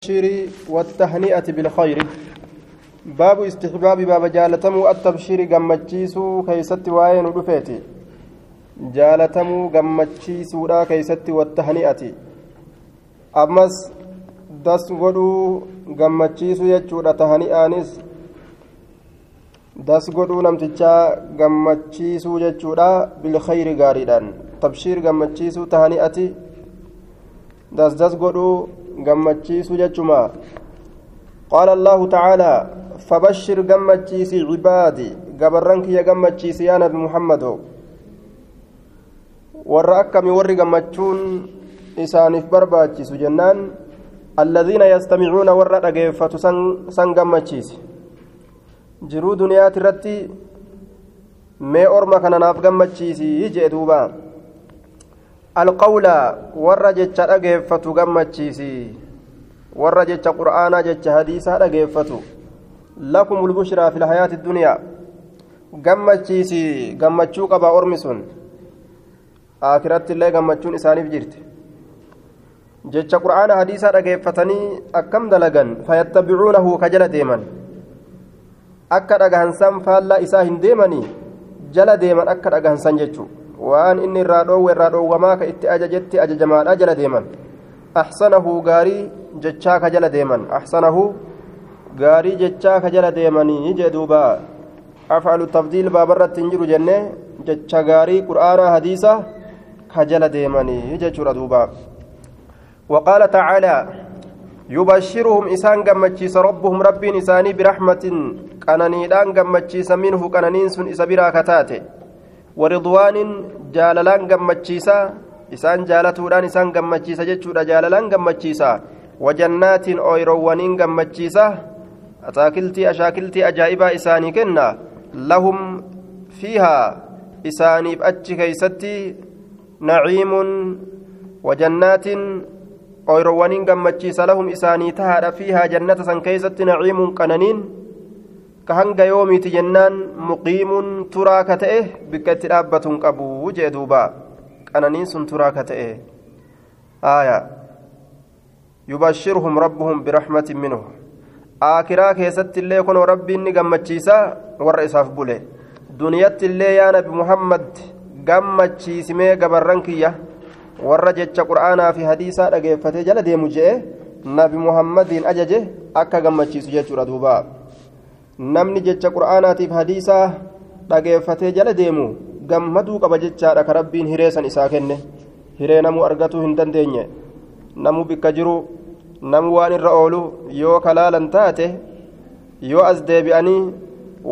التبشير والتهنئة بالخير باب استحباب باب جالتمو التبشير قمتشيسو كيست وين رفيتي جالتمو قمتشيسو لا كيست والتهنئة أمس دس godhuu gammachiisu jechuudha tahani'aanis das godhuu namtichaa gammachiisuu jechuudha bilkhayri gaariidhaan tabshiir gammachiisuu tahani'ati das das godhuu gammachiisu jechuma qaala allaahu tacaalaa fabashir gammachiisi cibaadi gabarran kiyya gammachiisi yaa nabi muhammado warra akkami warri gammachuun isaaniif barbaachisu jennaan alladhiina yastamicuuna warra dhageeffatu san gammachiisi jiruu duniyaati irratti mee orma kana naaf gammachiisi jee duubaa alqawla warra jecha dhageeffatu gammachiisi warra jecha qur'aanaa jecha hadiisaa dhageeffatu lakum ulbushraa fi lhayaati duniyaa gammachiisi gammachuu qabaa ormi sun aakiratti illee gammachuun isaaniif jirti jecha qur'aana hadiisaa dhageeffatanii akkam dalagan fayattabicuunahu ka jala deeman akka dhagahansan faallaa isaa hin deemanii jala deeman akka dhagahansan jechuu waan inni irraa dhoowwe irraa dhoowwamaa ka itti ajajetti ajajamaadha jala deeman axsanahu gaarii jechaa ka jala deeman axsanahu gaarii jechaa ka jala deemanii jee duuba afcalu tabdiil baabarratti hin jiru jenne jecha gaarii qur'aanaa hadiisa ka jala deemanii jechuudha duuba وقال تعالى يبشرهم إسان قمتشيس ربهم ربين إساني برحمة قنانيدان قمتشيس منه قنانين سن إسبرا كتاته ورضوان جاللان قمتشيسا إسان جالتودان إسان قمتشيسا جتشودا جاللان قمتشيسا وجنات أويروانين قمتشيسا أتاكلتي أشاكلتي أجائبا إساني كنا لهم فيها إساني بأتش كيستي نعيم وجنات gammachiisa lahum isaanii tahaadha fiihaa jannata san keeysatti naciimuun qananiin ka hanga yoomiiti jennaan muqiimuun turaa ka ta'e bikka itti dhaabbatuun qabu jee duuba qananiin sun turaa ka ta'e aya yubashirhum rabbuhum biraxmatin minhu aakiraa keessatti illee kunoo rabbiin ni gammachiisa warra isaaf bule duniyatti illee yaa nabi muhammad gammachiisimee gabarran kiyya warra jecha qur'aanaa fi hadiisaa dhageeffatee jala deemu je'e nabi muhammadiin ajaje akka gammachiisu jechuudha duuba namni jecha qur'aanaatiif hadiisaa dhageeffatee jala deemu gammaduu qaba jechaadha ka rabbiin hiree san isaa kenne hiree namuu argatuu hin dandeenye namuu bikka jiru namuu waan irra oolu yoo kalaalan taate yoo as deebi'anii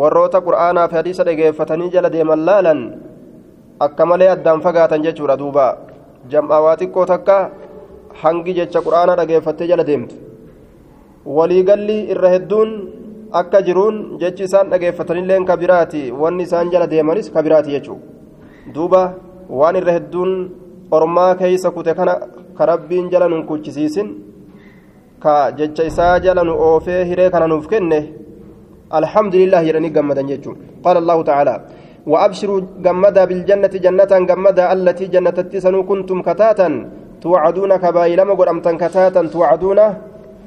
warroota qur'aanaa fi hadiisa dhageeffatanii jala deeman laalan akka malee addaan fagaatan jechuudha duuba jam'aa waa xiqqoo takka hangi jecha quraana dhageeffattee jala deemtu waliigalli irra hedduun akka jiruun jechi isaan dhageeffatanillee ka biraati wanni isaan jala deemanis ka biraati jechuudha duuba waan irra hedduun ormaa keeysa kute kana ka rabbiin jala nun kuchisiisin ka jecha isaa jala nu oofee hiree kana nuuf kenne alhamdulillah jedhanii gammadan jechuudha qaala allahu ta'aalaa وأبشروا جمدا بالجنة جنة جمدا التي جنة تسنو كنتم كتاتا توعدون كبايلما قدامتن كتاتا توعدون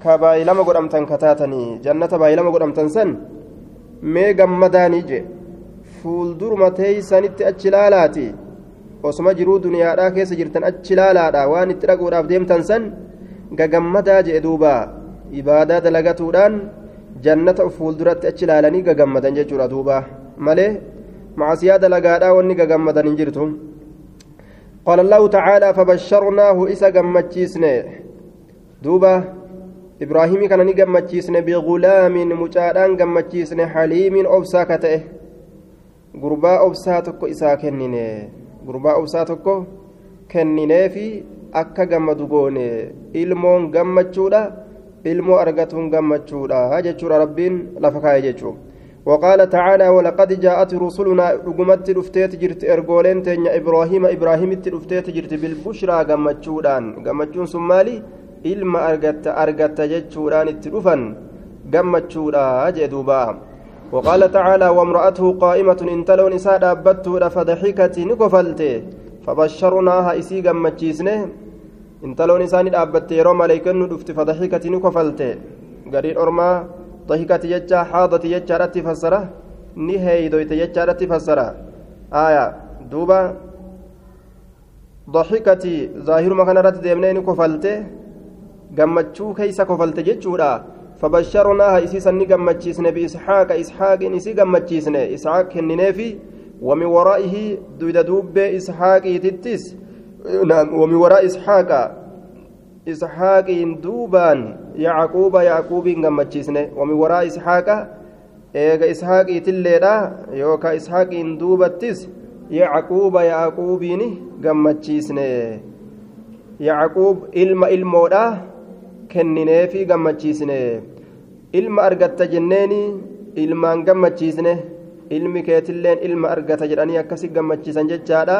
كبايلما قدامتن كتاتني جنة بايلما قدامتن سن مي جمدا نيجي fuulduru mateeysanitti achi laalaati osuma jiruu duniyaadhaa keessa jirtan achi laalaadha waan itti dhaquudhaaf deemtan san gagammadaa jee duuba ibaadaa dalagatuudhaan jannata fuulduratti achi laalanii gagammadan jechuudha duuba malee معصية دلقادا وني غمدن انجرتم قال الله تعالى فبشرناه إسا غمتشيسنه دوبا إبراهيم كان نغمتشيسنه بغلام مجادان غمتشيسنه حليم أبسا كته غربا أبسا تكو إسا كننه غربا أبسا تكو كننه في akka gammadu goone. Ilmoon gammachuudha ilmoo argatuun gammachuudha jechuudha rabbiin lafa kaa'e jechuudha وقال تعالى ولقد جاءت رسلنا رقمت رفتيت جرت ارغولين تنيا إبراهيم إبراهيم رفتيت جرت بالبشرى غمچودان غمچون سمالي ilma argatta argatta jechuudhaan itti dhufan gammachuudha jee duuba وقال تعالى وامرأته قائمة انتلون إساء دابته فضحكت نكفلت فبشرناها إسي غمتشيسنه intaloon isaanii dhaabbatte yeroo maleeykonni dhufti fadaxikati ni kofalte gariin ormaa daxikati jecha haadati jechaadhatti fassara ni heeydoyte jechaadhatti fassara aya duuba daxikati zaahiruma kanarratti deemnee ni kofalte gammachuu keeysa kofalte jechuudha. فبشرناها إسيسا نقمتشيسن بإسحاق إسحاق إسي قمتشيسن إسحاق كننيفي ومن ورائه دويد دوب إسحاق تتس نعم ومن وراء إسحاق إسحاق دوبان يعقوب يعقوب قمتشيسن ومن وراء إسحاق إيغا إسحاق تليرا يوكا إسحاق دوبتس يعقوب يعقوبين قمتشيسن يعقوب إلما إلمودا kennineefi gammachiisne. Ilma argatta jenneeni ilmaan gammachiisne. Ilmi keetilleen ilma argata jedhanii akkasi gammachiisan jechaadha.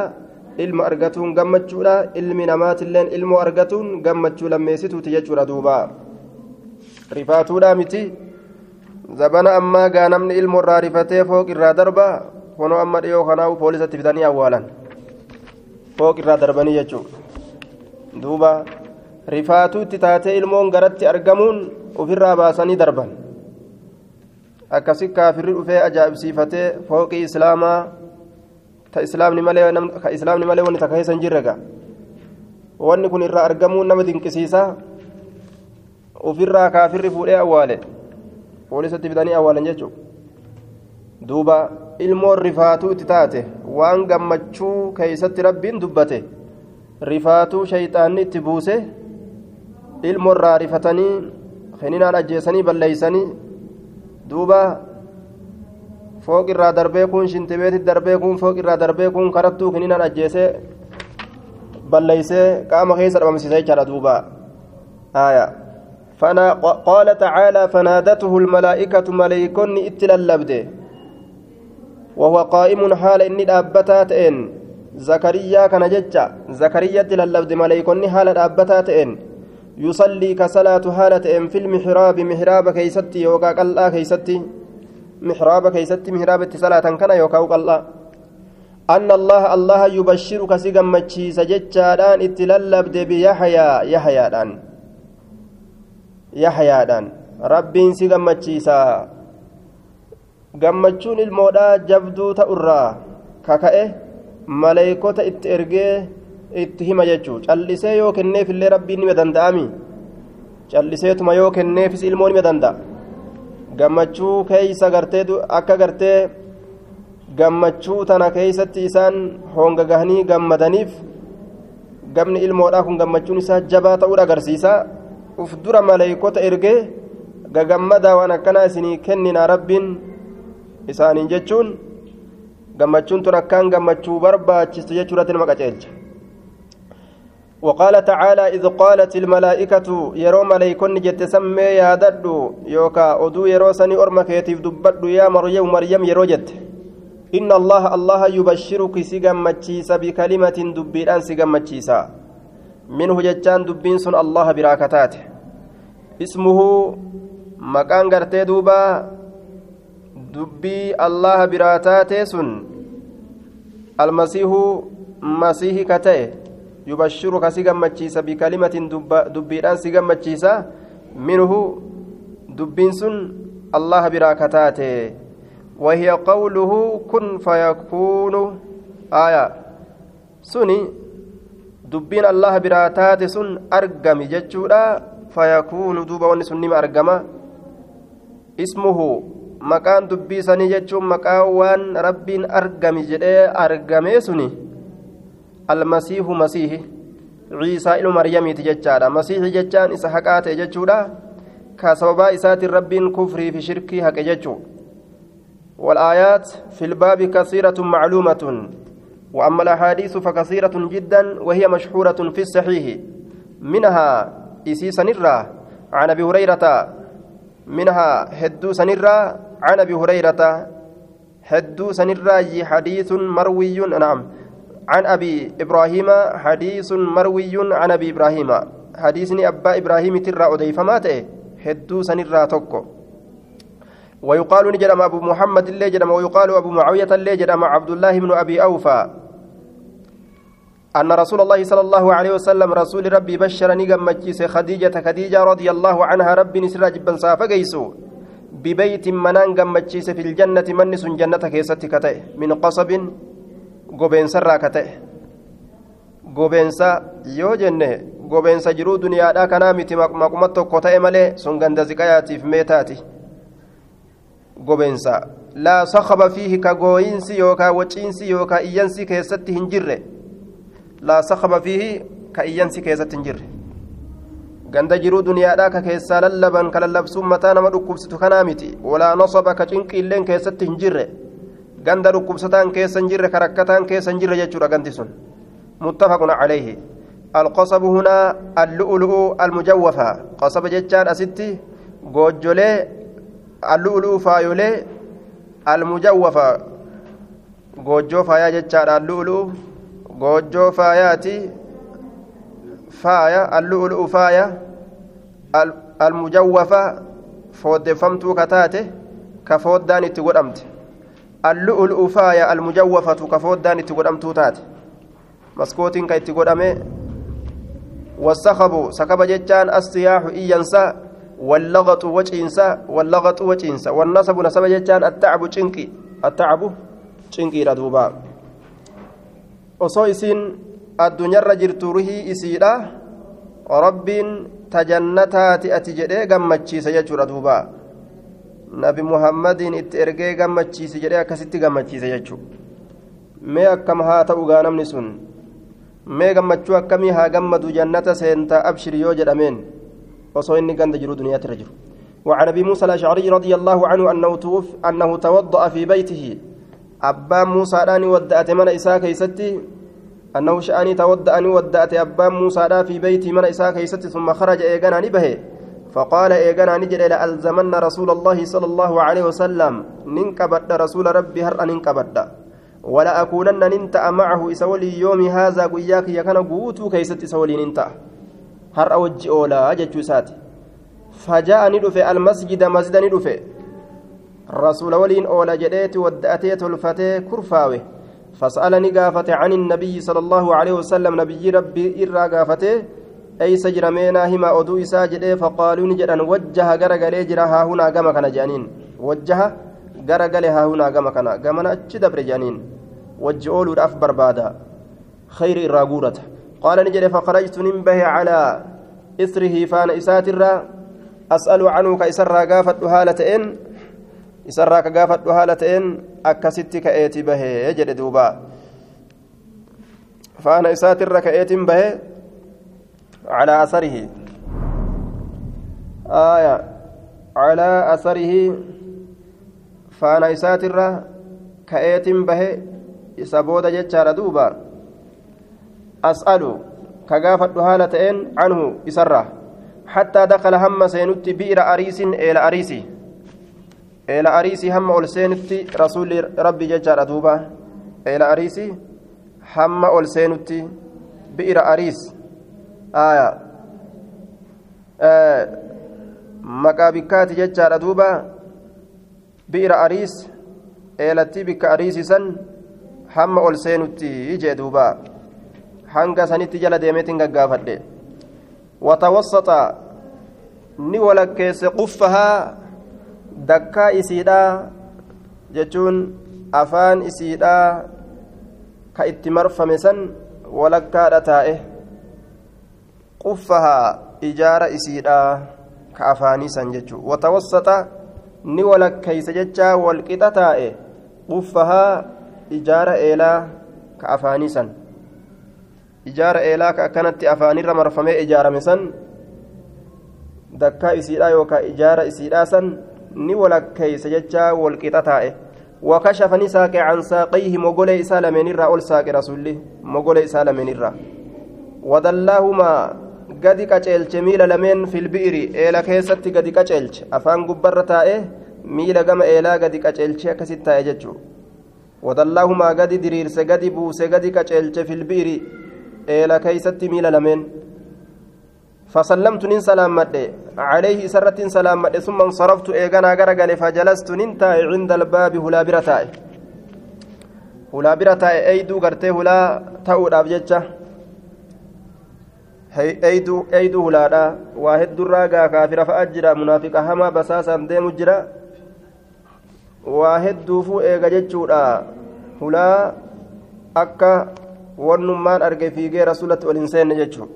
Ilma argatuun gammachuudha ilmi namaatilleen ilmoo argatuun gammachuu lammeessituuti jechuudha duuba. Rifaatuudha miti. Zabana ammaa gaa namni ilmoo irraa rifatee fooq irraa darba kunoo amma dhiyoo kanaa'u poolisatti fidanii awwaalan. Fooq irraa darbanii jechuudha duuba rifaatuutti taatee ilmoon garatti argamuun ofirraa baasanii darban. Akkasi kaafirri dhufee ajaa'ibsiifatee fooqii islaamaa ka islaamni malee wanni takka keessa hin jirre gaa. Wanni kun irraa argamuun nama dinqisiisa. Ofirraa kaafirri fuudhee awwaale. Poolisatti fidanii awwaalan jechuudha. Duuba ilmoon rifaatuu itti taate waan gammachuu keeysatti rabbiin dubbate. Rifaatuu shayxaanni itti buuse ilmoo irraa rifatanii keninaan ajjeesanii balleeysanii duuba fooq irraa darbee kun shintibeetit darbee kun fooq irraa darbee kun karattuu keninaan ajjeesee balleeysee qaama keessa dhabamsiisa jechaadha duuba aya قال تعالى فنادته الملائكة ملائكون اتللبده وهو قائم حال إني دابتات إن زكريا كان ججا زكريا تللبد ملائكون حال دابتات إن يصلي كصلاة حالة إن في المحراب محراب كيستي يوكا قلا كيستي محراب كيستي محراب صلاة كان يوكا قلا أن الله الله يبشرك سيغمتشي سججادان اتللبد بيحيى يحيى دان. yaxyaadhaan rabbiin si gammachiisa gammachuun ilmoodhaa jabduu ta'urraa kaka'e maleeykota itti ergee itti hima jechuu. Callisee yoo kenneefillee rabbiin nima danda'ami calliseetuma yoo kenneefis ilmoo nima danda'a? Gammachuu keeysa gartee akka gartee gammachuu tana keeysatti isaan honga gahanii gammadaniif gamni ilmoodhaa kun gammachuun isaa jabaa ta'uudha agarsiisa uf dura maleeykota ergee gagammadaa waan akkanaa isinii kennina rabbiin isaaniin jechuun? Gammachuun tun akkaan gammachuu barbaachistu jechuurratti nama qaceelcha وقال تعالى إذ قالت الملائكة يرو ملائكون جت سمي يا ددو يوكا أدو يرو سني أرمك يتيف دبدو يا مريم مريم يرو إن الله الله يبشرك سيغم مجيسا بكلمة دبيران سيغم مجيسا منه جتان دبين سن الله براكتات. اسمه مكان غرتي دوبا دبي الله براتات سن. المسيح مسيح كتئ يبشرك سيغمتشيسا بكلمة دبيران سيغمتشيسا منه دبين سن الله براكتات وهي قوله كن فيكون آية سني dubbiin allaha biraa taate sun argami jechuudha fayakuunu duuba wanni sun nima argama ismuhu maqaan dubbii sanii jechuun maqaa waan rabbiin argami jedhee argamee suni ilma maryamiiti jechaadha masiihi jechaan isa haqaa ta'e jechuudha ka sababaa isaatiin rabbiin kufrii fi shirkii haqe jechuu والآيات في الباب كثيرة معلومة وأما الأحاديث فكثيرة جدا وهي مشهورة في الصحيح منها إسي سنرة عن أبي هريرة منها هدو سنرة عن أبي هريرة هدو سنرة حديث مروي نعم عن أبي إبراهيم حديث مروي عن أبي إبراهيم. حديثني أبا إبراهيم ترى أديف ماته هدو سنرة توكو. ويقال نجرم أبو محمد اللي جرم ويقال أبو معاوية اللي جرم عبد الله بن أبي أوفى. أن رسول الله صلى الله عليه وسلم رسول ربي بشرني قمتشيس خديجة خديجة رضي الله عنها ربي نسر جبا سافا قيسو. ببيت منان قمتشيس في الجنة من سن جنة كيست كتئ من قصب قبين سرا كتئ gobeensa yoo jenne gobeensa jiruu duniyaadhaa kanaa miti maquma tokko ta'e malee sun ganda ziqayaatiif meetaati gobeensa laa sakaba fiihi ka gooyinsi yookaa waciinsi yookaa iyyansi keessatti hin jirre laa sakaba fiihi ka iyyansi keessatti hin jirre ganda jiruu duniyaadhaa ka keessaa lallaban ka lallabsuun mataa nama dhukkubsitu kanaa miti walaa nasaba ka cinqiilleen keessatti hin jirre ganda dhukkubsataan keessa hin jirre ka rakkataan keessa hin jirre jechuudha gandi sun. متفق عليه القصب هنا اللؤلؤ المجوفة قصب جتان أستي جوجولي اللؤلؤ فايولي المجوفة جوجو فايا جتان اللؤلؤ جوجو فاياتي فايا اللؤلؤ فايا المجوفة فودفمتو كتاته كفودان اتقدمت اللؤلؤ فايا المجوفة كفودان تاته maskootiin ka itti godhame wasakabu sakaba jechaan assiyaaxu iyyansa wallaqaxu waciinsa wallaqaxu waciinsa wannasabu nasaba jechaan attacabu cinqi attacabu cinqiidha duuba osoo isiin addunyarra jirtu ruhii isiidha rabbiin tajannataati ati jedhee gammachiisa jechuudha duuba nabi muhammadiin itti ergee gammachiisi jedhee akkasitti gammachiisa jechuudha mee akkam haa ta'u gaa sun mee gammachuu akkamii haa gammadu jannata seentaa abshir yoo jedhameen osoo inni ganda jiru duniyaatti irra jiru وعن ابي موسى الاشعري رضي الله عنه انه توف انه توضا في بيته ابا موسى داني ودات من اساء كيستي انه شاني تودأني ودات ابا موسى دا في بيتي من اساء كيستي ثم خرج ايغانا نبه فقال إيغانا نجد لالزمن رسول الله صلى الله عليه وسلم ننكبد رسول ربي هر ننكبد ولا أكونن ننتأ معه إسولي يوم هذا قياك يكن قوتو كيست إسولي ننتأ هر أوجي أولا جتشوسات فجاء ندفع المسجد مسجد ندفع رسول ولين أولا جديت ودأتيت الفتي كرفاوي فسألني قافة عن النبي صلى الله عليه وسلم نبي ربي إرى قافته. أي سجر مينا هما أدو إسا جدي فقالوا نجد وجه غرغلي جرا ها هنا قام كان جانين. وجه غرغلي ها هنا قام كان. قامنا أتش دبر جانين. وجه أولو الأف بربادا خير الراغورة قال نجد فخرجت ننبه على إثره فان إساتر أسأل عنه كإسر قافت هالة إن. isarraa ka gaafadhu haala ta'een akkasitti ka'eeti bahee jedhe duuba faana isaatirra ka'eetiin على أثره. آية. على أثره. فأنا يساتر كأيت به. يسابود جتشار دوبا. أسأل كقافة دهالة عنه يسرى حتى دخل هم سينت بئر أريس إلى أريسي. إلى أريسي هم أول سينت رسول ربي جتشار دوبا. إلى أريسي هم أول سينت بئر أريس. Maqaa bikkaati jechaadha duuba bi'ira ariis eelatti bikka ariisii san hamma ol seenutti jee duuba hanga sanitti jala deemeetiin gaggaafadhe watawassaxa ni walakkeesse quffahaa dakkaa isiidhaa jechuun afaan isiidhaa ka itti marfame san walakkaadha taa'e quffahaa ijaara isiidhaa ka afaanii san jechuu watawassaxa ni walakkeeysa jechaa walqixa taa'e quffahaa ijaara eelaa ka afaanii san ijaara eelaa ka akkanatti afaanirra marfamee ijaarame san dakkaa isiidhaa yookaan ijaara isiidhaa san ni walakkeeysa jecha walqixa taa'e ni saaqe can saaqayhi mogolee isaa lameenirraa ol saaqe rasulli mogolee isaa lameenirraa wadallaahumaa gadi qaceelche miila lameen filbi'iri eela keessatti gadi qaceelche afaan gubbarra taa'e miila gama eelaa gadi qaceelche akkasitti taa'e jechuu wadallaahumaa gadi diriirse gadi buuse gadi qaceelche filbi'iri eela keeysatti miila lameen فسلمت نين سلام مدي عليه سرت سلام مدي ثم انصرفت ايغانا غرغل فجلست ننتا عند الباب هلا برتاي هلا برتاي ايدو غرتي هلا تاو جچا eeyduu hulaadha waa heddurraa gaa kaafira fa'a jira munaafiqa hamaa basaasaan deemu jira waa hedduufuu eega jechuudha hulaa akka wannummaan arge fiigee rasulatti ol hin seenne jechuun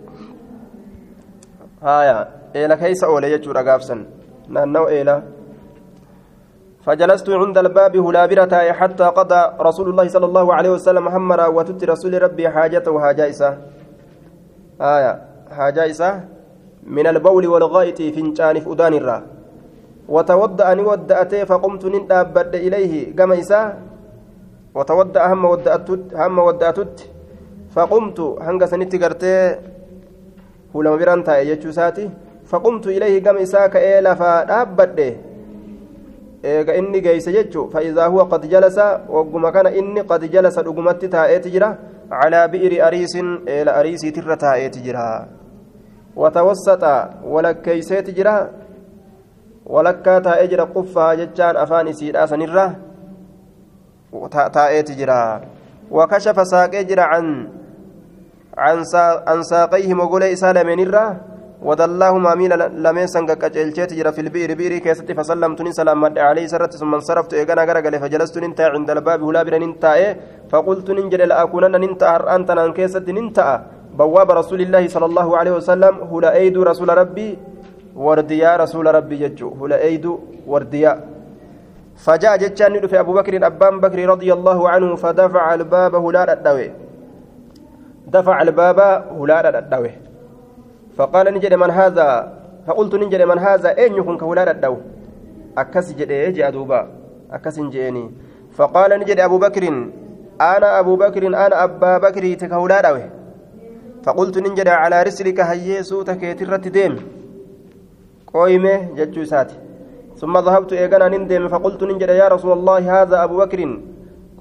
haya eela keeysa oole jechuudha gaafsan naannawa eela فجلست عند الباب هلابرة حتى قضى رسول الله صلى الله عليه وسلم همرا وتت رسول ربي حاجته حاجائسة آية حاجائسة من البول والغائط فنجان فؤدان الرا وتوضأ أني ودأتي فقمت نندابد إليه كما إساه وتودأ هم ودأتت هم ودأتت فقمت هنگ سنتي قرتي هلما بران تاي يجوساتي فقمت إليه كما إساه كإيلا فدابد eega inni geeyse jechu faidaa huwa qad jalasa wagguma kana inni qad jalasa dhugumatti taa'eeti jira ariisin eela ariisiitirra taa'eeti jira watawassaxa walakkeeyseeti jira walakkaa taa'ee jira quffaa jechaan afaan isiidhaa sanirra taa'eeti jira wakashafa saaqee jira can عن ساقيه مغولي إسالة من الرّ ودلاهما ميل لمن سنك قجلچت جرى في البئر بئر كيست فسلمت سلام عليه سرت ثم انصرفت اغنا غرغل فجلست ننتا عند الباب هلا بن ننتا فقلت ننجل لأكونن ننتا أنت ان كيست ننتا بواب رسول الله صلى الله عليه وسلم هلا ايد رسول ربي ورديا رسول ربي يجو هلا ايد ورديا. فجاء جتان في أبو بكر أبان بكر رضي الله عنه فدفع الباب هلا الدوي دفع الباب هلا الدوي فقال نجد من هذا فقلت نجد من هذا أين يكون كولا الدو؟ أكس جد يجي أدوبا؟ أكس جيني. فقال نجد أبو بكر أنا أبو بكر أنا أبا بكر تكولا دوي فقلت نجد على رسلك هيسو تكيترت ديم قويمة جتشو ساتي. ثم ذهبت إيقنا نندم فقلت نجد يا رسول الله هذا أبو بكر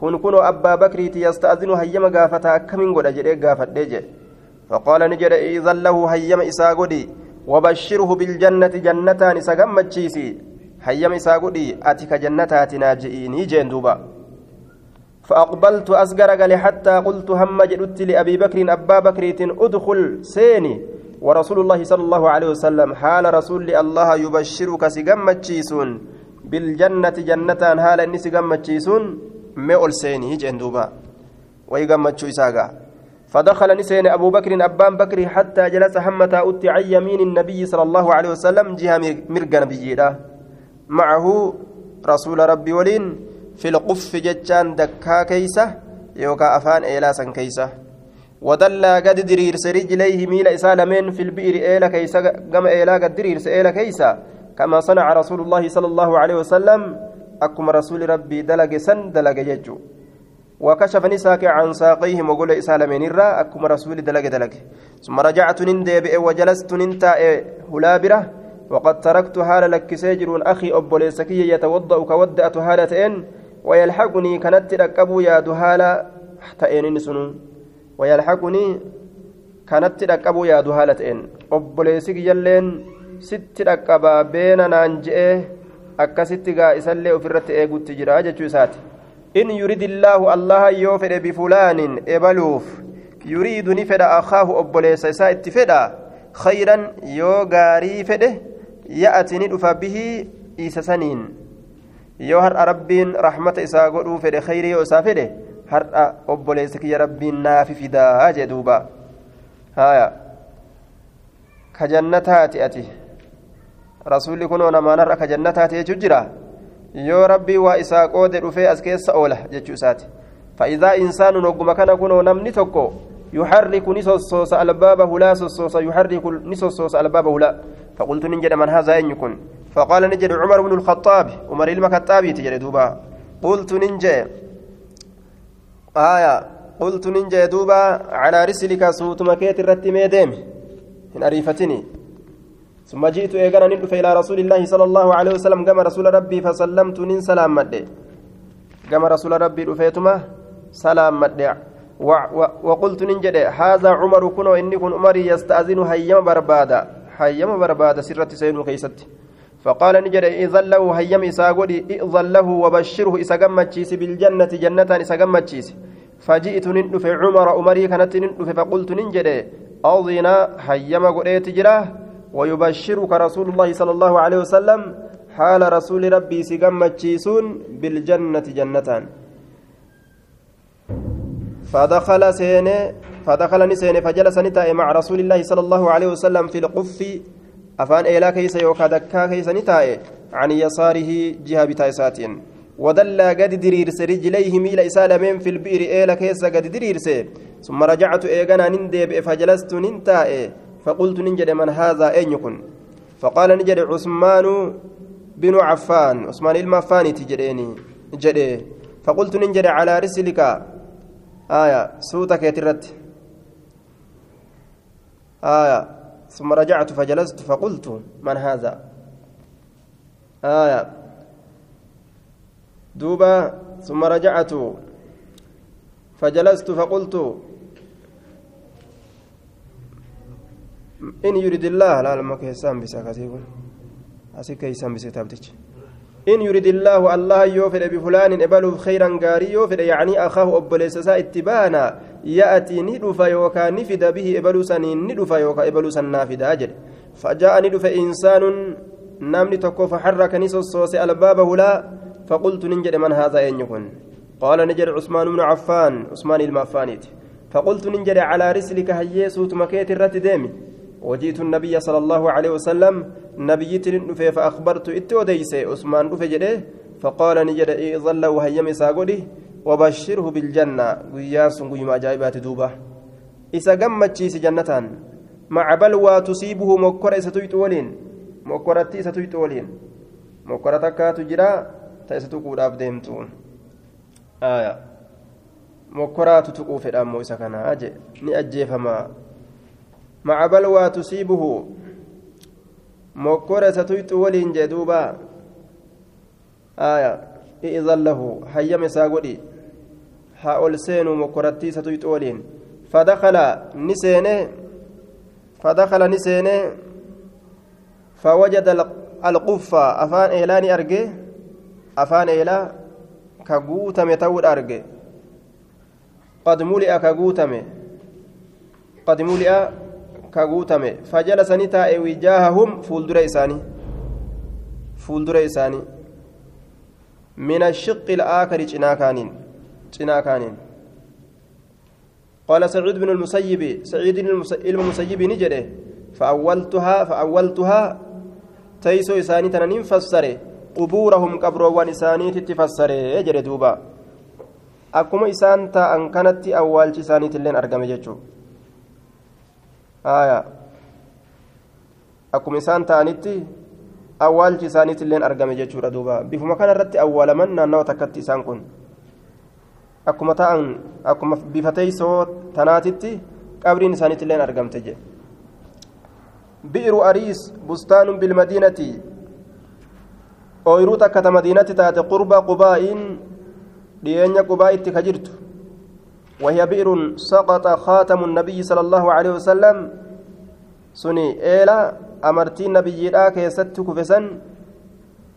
كن كنوا أبا بكر يستأذن هيما قافتا كمين قد أجري قافت ديجي. فقال نجد إذن له هيم إساقدي وبشره بالجنة جنتان إساقم تشيسي هيم إساقدي أتك جنتات ناجئيني جندوبا فأقبلت أسقر قال حتى قلت هم جدت لأبي بكر أبا بكر أدخل سيني. ورسول الله صلى الله عليه وسلم حال رسول الله يبشرك سقم تشيسون بالجنة جنتان حال إني سقم تشيسون مئل سيني جندوبا ويقم تشيساقا فدخل نسين أبو بكر أبان بكر حتى جلس حمتا أتي عن يمين النبي صلى الله عليه وسلم جهة مرقى نبينا معه رسول ربي ولين في القف جتان دكا كيسة يوكا أفان إيلاسا كيسة. ودل قد دريرس رجليه ميل إسالمين في البئر إيلا كيسة قم إيلا قد دريرس إيلا كيسة. كما صنع رسول الله صلى الله عليه وسلم أكم رسول ربي دلق سن دلق يجو وكشف نساك عن ساقيه مقول إسالمين الرا أكما رسول دلق دلق. ثم رجعت نندب وجلست ننتا هلابرة. وقد تركت حال لك سيجر أخي أبو ليسكي يتوضأ كودأت هالتين ويلحقني كانت ركبوا يا دهالة تأين سنو ويلحقني كانت ركبوا يا دهالتين أبو ليسكي يلين ست ركبا بين نانجئه akkasitti gaa isallee ofirratti eegutti jira jechuu isaati إن يريد الله الله يوفر بفلان إبلوف يريد نفد أخاه أبوليس سائت فدا خيرا يو غاري فده يأتي ندفع به إيسا سنين. يو هر ربين رحمة إسا قلو فده خير يو إسا فده هر أبوليس كي ربين نافي فدا جدوبا هايا. كجنتات أتي. رسول كنو نما نرى كجنتات يججرا. Yoo rabbii waa isaa qoode dhufee as keessa oola jechuu isaati. فإذا إنسان نقم كان كنو نمني تكو يحرك نصوص الباب لا صوص يحرك نصوص الباب لا فقلت نجد من هذا إن يكون فقال نجد عمر بن الخطاب عمر المكتابي تجد دوبا قلت ننجي آية قلت ننجي دوبا على رسلك صوت مكيت الرتمي ديم إن أريفتني ثم جئت إيقانا ندف إلى رسول الله صلى الله عليه وسلم كما رسول ربي فسلمت نين سلام مدي كما رسول ربي رفيتما سلام مدي وقلت ننجد هذا عمر كن وإني كن عمر يستأذن هيما بربادا هيما بربادا سرة سيد كيست فقال نجد إذن له هيما إساقودي إذن له وبشره إساقمتشيس بالجنة جنة إساقمتشيس فجئت ندف عمر عمري كانت ندف فقلت ننجد أذن حيما قريت جراه. ويبشرك رسول الله صلى الله عليه وسلم حال رسول ربي سقم تشيسون بالجنة جنتان. فدخل سينه فدخل نسينه فجلس نتائي مع رسول الله صلى الله عليه وسلم في القف. أفان إيلا كيس يوكا دكا كيس نتائي عن يساره جهة بتايساتين. ودلى قد دريرس رجليه ميل إسالمين في البئر إيلا كيس قد دريرس ثم رجعت إيغانا نندب فجلست ننتائي. فقلت ننجد من هذا أين يكن؟ فقال نجد عثمان بن عفان. عثمان المفاني تجريني جدي. فقلت ننجد على رسلك. آية سوتك يترت. آية ثم رجعت فجلست فقلت من هذا؟ آية دوبا ثم رجعت فجلست فقلت إن يريد الله لا لما كيسان بسكاتيكم أسي كيسان بسكتابتك إن يريد الله الله يوفر بفلان إبلو خيرا غاري يوفر يعني أخاه أبليسسا اتبانا يأتي ندف يوكا نفد به إبلو سنين ندف يوكا إبلو سنافد أجل فجاء ندف إنسان نامني تكو فحرك نصوص البابه لا فقلت ننجد من هذا أين يكون قال نجد عثمان بن عفان عثمان المافانيت فقلت ننجد على رسلك هيسوت مكيت الرت ديمي وجئت النبي صلى الله عليه وسلم نبيت نفي فأخبرت إتوديس عثمان نفي جده فقال نجد إيظل وهيم ساقودي وبشره بالجنة. قياس قيما جايبات دوبة. إسا قمتشيس جنة مع بلوى تصيبه مكرة ستويت ولين. مكرتي ستويت ولين. مكرة تكات جرا تأستقود أبديمتون آية. مكرة تتقوف الأمو إسا كان أجي. نأجي فما مع بلوى تصيبه مكرة ستويت ولين جدوبا. آية. إذن له. حيم ساقودي. هؤل سينو مكرتي ستويت ولين. فدخل نسينه. فدخل نسينه. فوجد القفة أفان إيلاني أرجي. أفان إيلا. كقوتم تود أرجي. قد ملئ ملئ كقوتم فجلس نتاء وجاههم فولدر إساني فولدر إساني من الشق الآخر جناكانين جناكانين قال سعيد بن المسيب سعيد بن المسيب نجده فأولتها فأولتها تيسو إساني تنين فسره قبورهم قبروان إساني تتفسره يجري دوبا akkuma isaan ta'an kanatti awwaalchi isaaniitilleen argame jechuudha. Akkuma isaan ta'anitti awwaalchi isaaniitilleen argame jechuudha duuba. Bifuma kana irratti awwaalaman naannawa takkatti isaan kun. Akkuma ta'an akkuma bifa teessoo tanaatitti qabriin isaaniitilleen argamte jedhe bi'iru ariis bustaanun bilmadiinati ooyiruu takkata madiinatti taate qurba qubaa'iin dhiyeenya qubaa itti ka jirtu وهي بئر سقط خاتم النبي صلى الله عليه وسلم. سني إيلا أمرتي النبي لا كيست كفسن.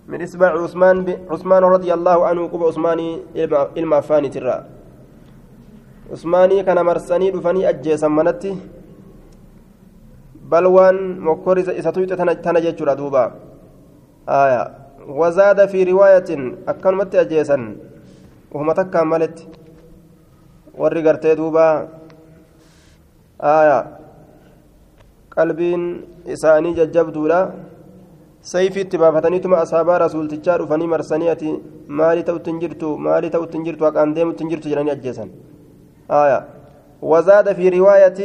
من إسماع عثمان ب... عثمان رضي الله عنه قب عثماني إلما فاني ترى. عثماني كان مرسني دفني أجيسا منتي. بلوان مكورز إساتويت تنجج دوبا. آية. وزاد في رواية أكلمت أجيسا وهم تكا ملت warri gartee duuba aya qalbiin isaanii jajjabduudha sayfii itti baafataniituma asaabaa rasuultichaa dhufanii marsanii ati maali ta'utti hin jirtu maali ta'utti hin jirtu haqaan deemutti hin jirtu jedhanii ajjeesan aya وزاد في رواية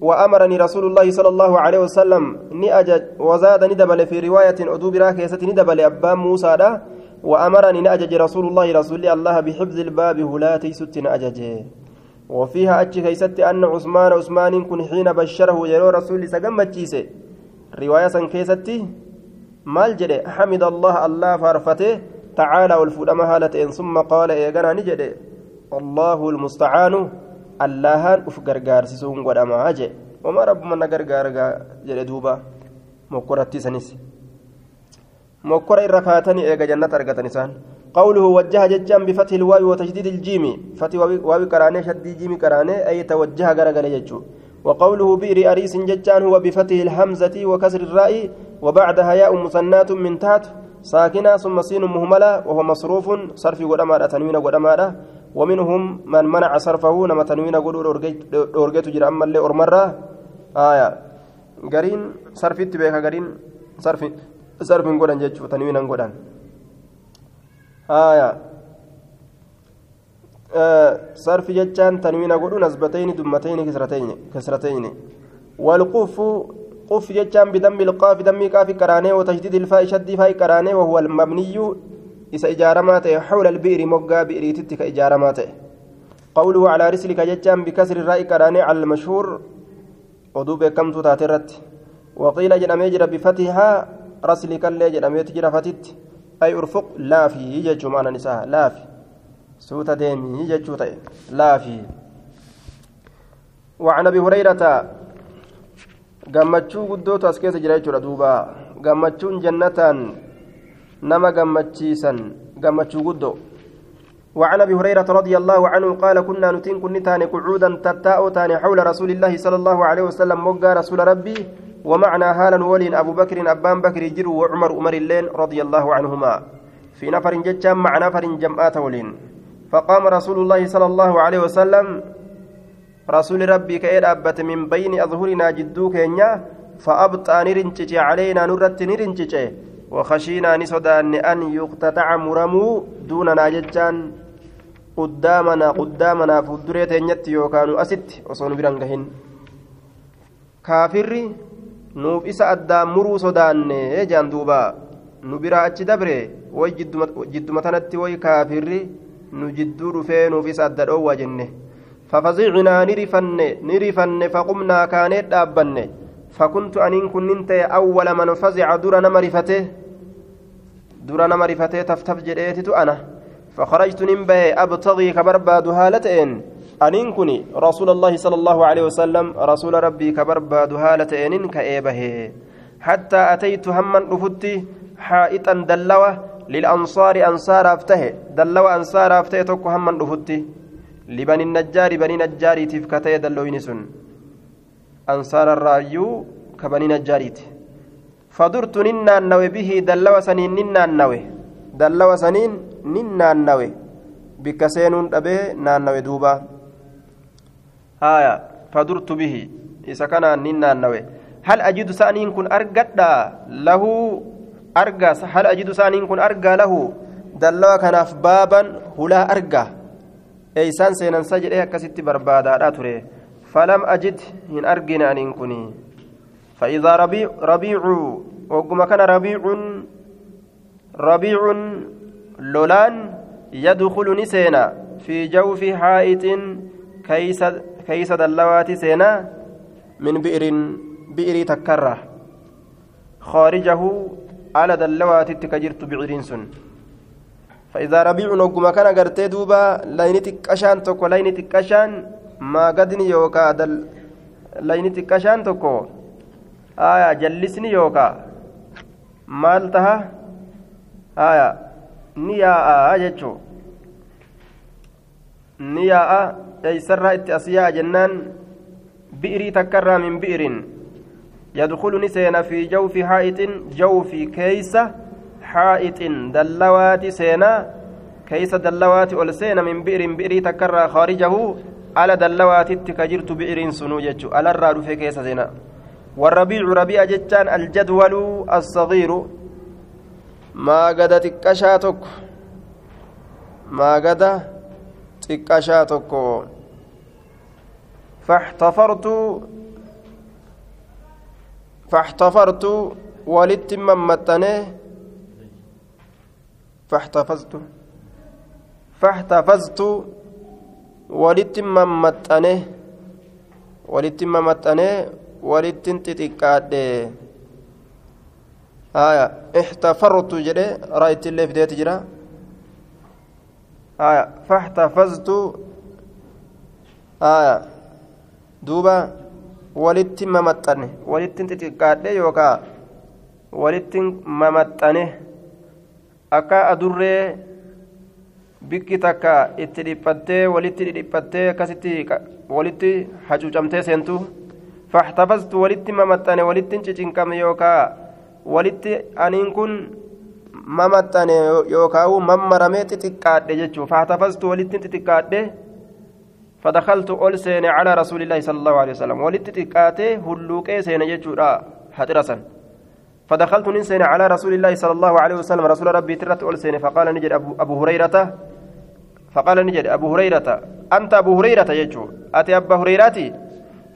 وأمرني رسول الله صلى الله عليه وسلم نأجج وزاد ندبل في رواية أدوب راكيسة ندبل أبان موسى ده وأمرني نأجج رسول الله رسول الله بحفظ الباب هلاتي ست نأجج وفيها أتش كيست أن عثمان عثمان كن حين بشره يرو رسول سقمت رواية سن كيستي مال جده حمد الله الله فارفته تعالى والفلما هالتين ثم قال إيقنا نجده الله المستعان allahan uf gargaarsisuun godhamaa jee wama rabbuma na gargaargaa jedhe duuba mokkoratti irra kaatanii eega jannata argatan isaan. قوله وجه ججان بفتح الواو وتشديد الجيم فتح واو قرانه شدي جيم قرانه أي توجه غرغل ججو وقوله بئر أريس ججان هو بفتح الهمزة وكسر الراء وبعدها ياء مثنات من تحت ساكنة ثم سين مهملة وهو مصروف صرف قدما تنوين قدما ومنهم من منع صرفه نما تنوين قدو أورجيت جرى أما اللي آية قرين صرفت بيك قرين صرف صرف قدن جتشو تنوين قدن آية صرف جتان تنوين قدو نسبتين دمتين كسرتين كسرتين والقف قف جتان بدم القاف دم كاف كراني وتشديد الفاء شد فاء كراني وهو المبني إذا إجارمات حول البئر مقا بئر تتك إجارمات قوله على رسلك جتان بكسر الراء كراني على المشهور ودوب كم تاترت وقيل جنمي جرى بفتحها جنمي تجرى فتت أي أرفق لا في يجج معنا نساء لا في suuta deemii jechuu ta'e laafii وعن ابي هريره gammachuu guddootu as keessa jira jechuudha duuba. Gammachuun jannataan nama gammachiisan gammachuu guddoo وعن ابي هريره رضي الله عنه قال كنا نتين كن تاني قعودا تتاؤ تاني حول رسول الله صلى الله عليه وسلم مقا رسول ربي ومعنا هالا ولين أبو بكر أبان بكر جرو وعمر عمر اللين رضي الله عنهما. في نفر ججام مع نفر جمعات ولين. فقام رسول الله صلى الله عليه وسلم رسول ربي كأيد أبت من بين أظهرنا جدو كينيا فأبطى نرنجج علينا نرت نرنجج وخشينا نسودان أن يقتطع مرمو دوننا ججان قدامنا قدامنا فدريت نيت يوكانوا أست وصون برنجهن كافري nuuf isa addaan muruu sodaanne jaan duuba nu biraa achi dabre way jidduma tanatti way kaafirri nu jidduu dhufee nuuf isa adda dhoowwa jenne ففزعنaa نرفن نرفن فقمنا كانت دابن فكنت أنين كنت أول من فزع دور نمرفته دور نمرفته تفتف جريتت أنا فخرجت ننبه أبتغي كبرباد هالتين أنين كني رسول الله صلى الله عليه وسلم رسول ربي كبرباد هالتين كأيبه. حتى أتيت هما رفتي حائطا دلوة للأنصار أنصار أفته دلوا أنصار أفته توكو هم رفتي لبني النجار بني نجار تفكتي دلوين سن أنصار الرأيو كبني نجاريت فدرت ننا النوي به دلوا سنين ننا النوي. دلوا سنين ننا النوي. بكسين أبي نانوي دوبا. آية فدرت به إذا كان ننا النوي هل أجد سانين كن أرقد له argaa hal ajidu isaaniin kun argaa lahu dallawa kanaaf baaban hulaa argaa eeysaan seenansa jedhee akkasitti barbaadaadha ture falam ajid hin argine aniin kun فإذا ربيع ربيع وقم كان ربيع ربيع لولان يدخل نسينا في جوف حائط كيس كيس دلوات سينا من بئر بئر تكره خارجه haala dallawaatitti ka jirtu biciriin sun. فإذا ربيع نقوم كان قرتي دوبا لايني تكشان توكو لايني تكشان ما قدني يوكا دل لايني تكشان توكو آية جلسني يوكا مالتها آية سرى إتأسيا جنان بئري تكرى من بئر. يدخل نسينا في جوف حائط جوف كيس حائط. دلوات سينا كيس دلوات ألسينا من بئر بئر تكرى خارجه. على دلوات تكجرت بئر سنو جتشو. على الراد في كيس سينا. والربيع ربيع جتان الجدول الصغير. ما قد تكشاتك ما قد تكشاتك فاحتفرت فاحتفرت ولدت ممتنه فاحتفظت فاحتفظت ولدت ممتنه ولدت ممتنه ولدت تتكاد آية احتفرت جري رأيت اللي في ديت جرا آية فاحتفظت آية دوبا walitti mamaxxane walitti xixiqqaadhe yookaan walitti mamaxxane akka adurree bikki takka itti dhiphattee walitti dhiphattee akkasitti walitti hacuucamtee seentu فاحتفظت ولدت ممتن ولدت چچنكم يوكا ولدت أنين كن ممتن يوكا ممرمي تتكاد جتشو فاحتفظت ولدت تتكاد فدخلت أول سين على رسول الله صلى الله عليه وسلم ولدت تتكاتي هلوكي سين جتشو حترسا فدخلت ننسين على رسول الله صلى الله عليه وسلم رسول ربي ترت أول سين فقال نجد أبو, أبو هريرة فقال نجد أبو هريرة أنت أبو هريرة يجو أتي أبا هريرتي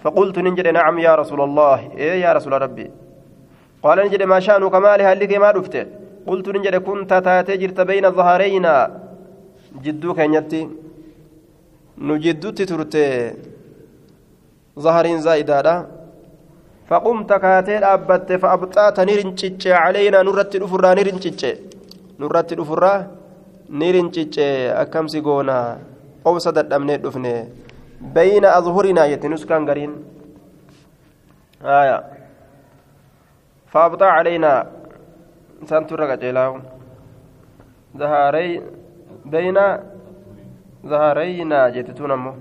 فقلت نجد نعم يا رسول الله إيه يا رسول ربي قال نجد ما شأنك مالي هل لك ما دفت قلت نجد كنت تاتجرت بين ظهرينا. جدو كنيتي نجدو تترت ظهرين زائدة فقمت كاتين أبت فأبطأت نرنشج علينا نرت الأفرى نرنشج نرت الأفرى نرنشج أكم سيقونا. قوسة الأمن دفنه بين أظهرنا يتنسكن قرين آية. فأبطأ علينا. سنتر قجلاو ظهري بين ظهرينا جتتون أمه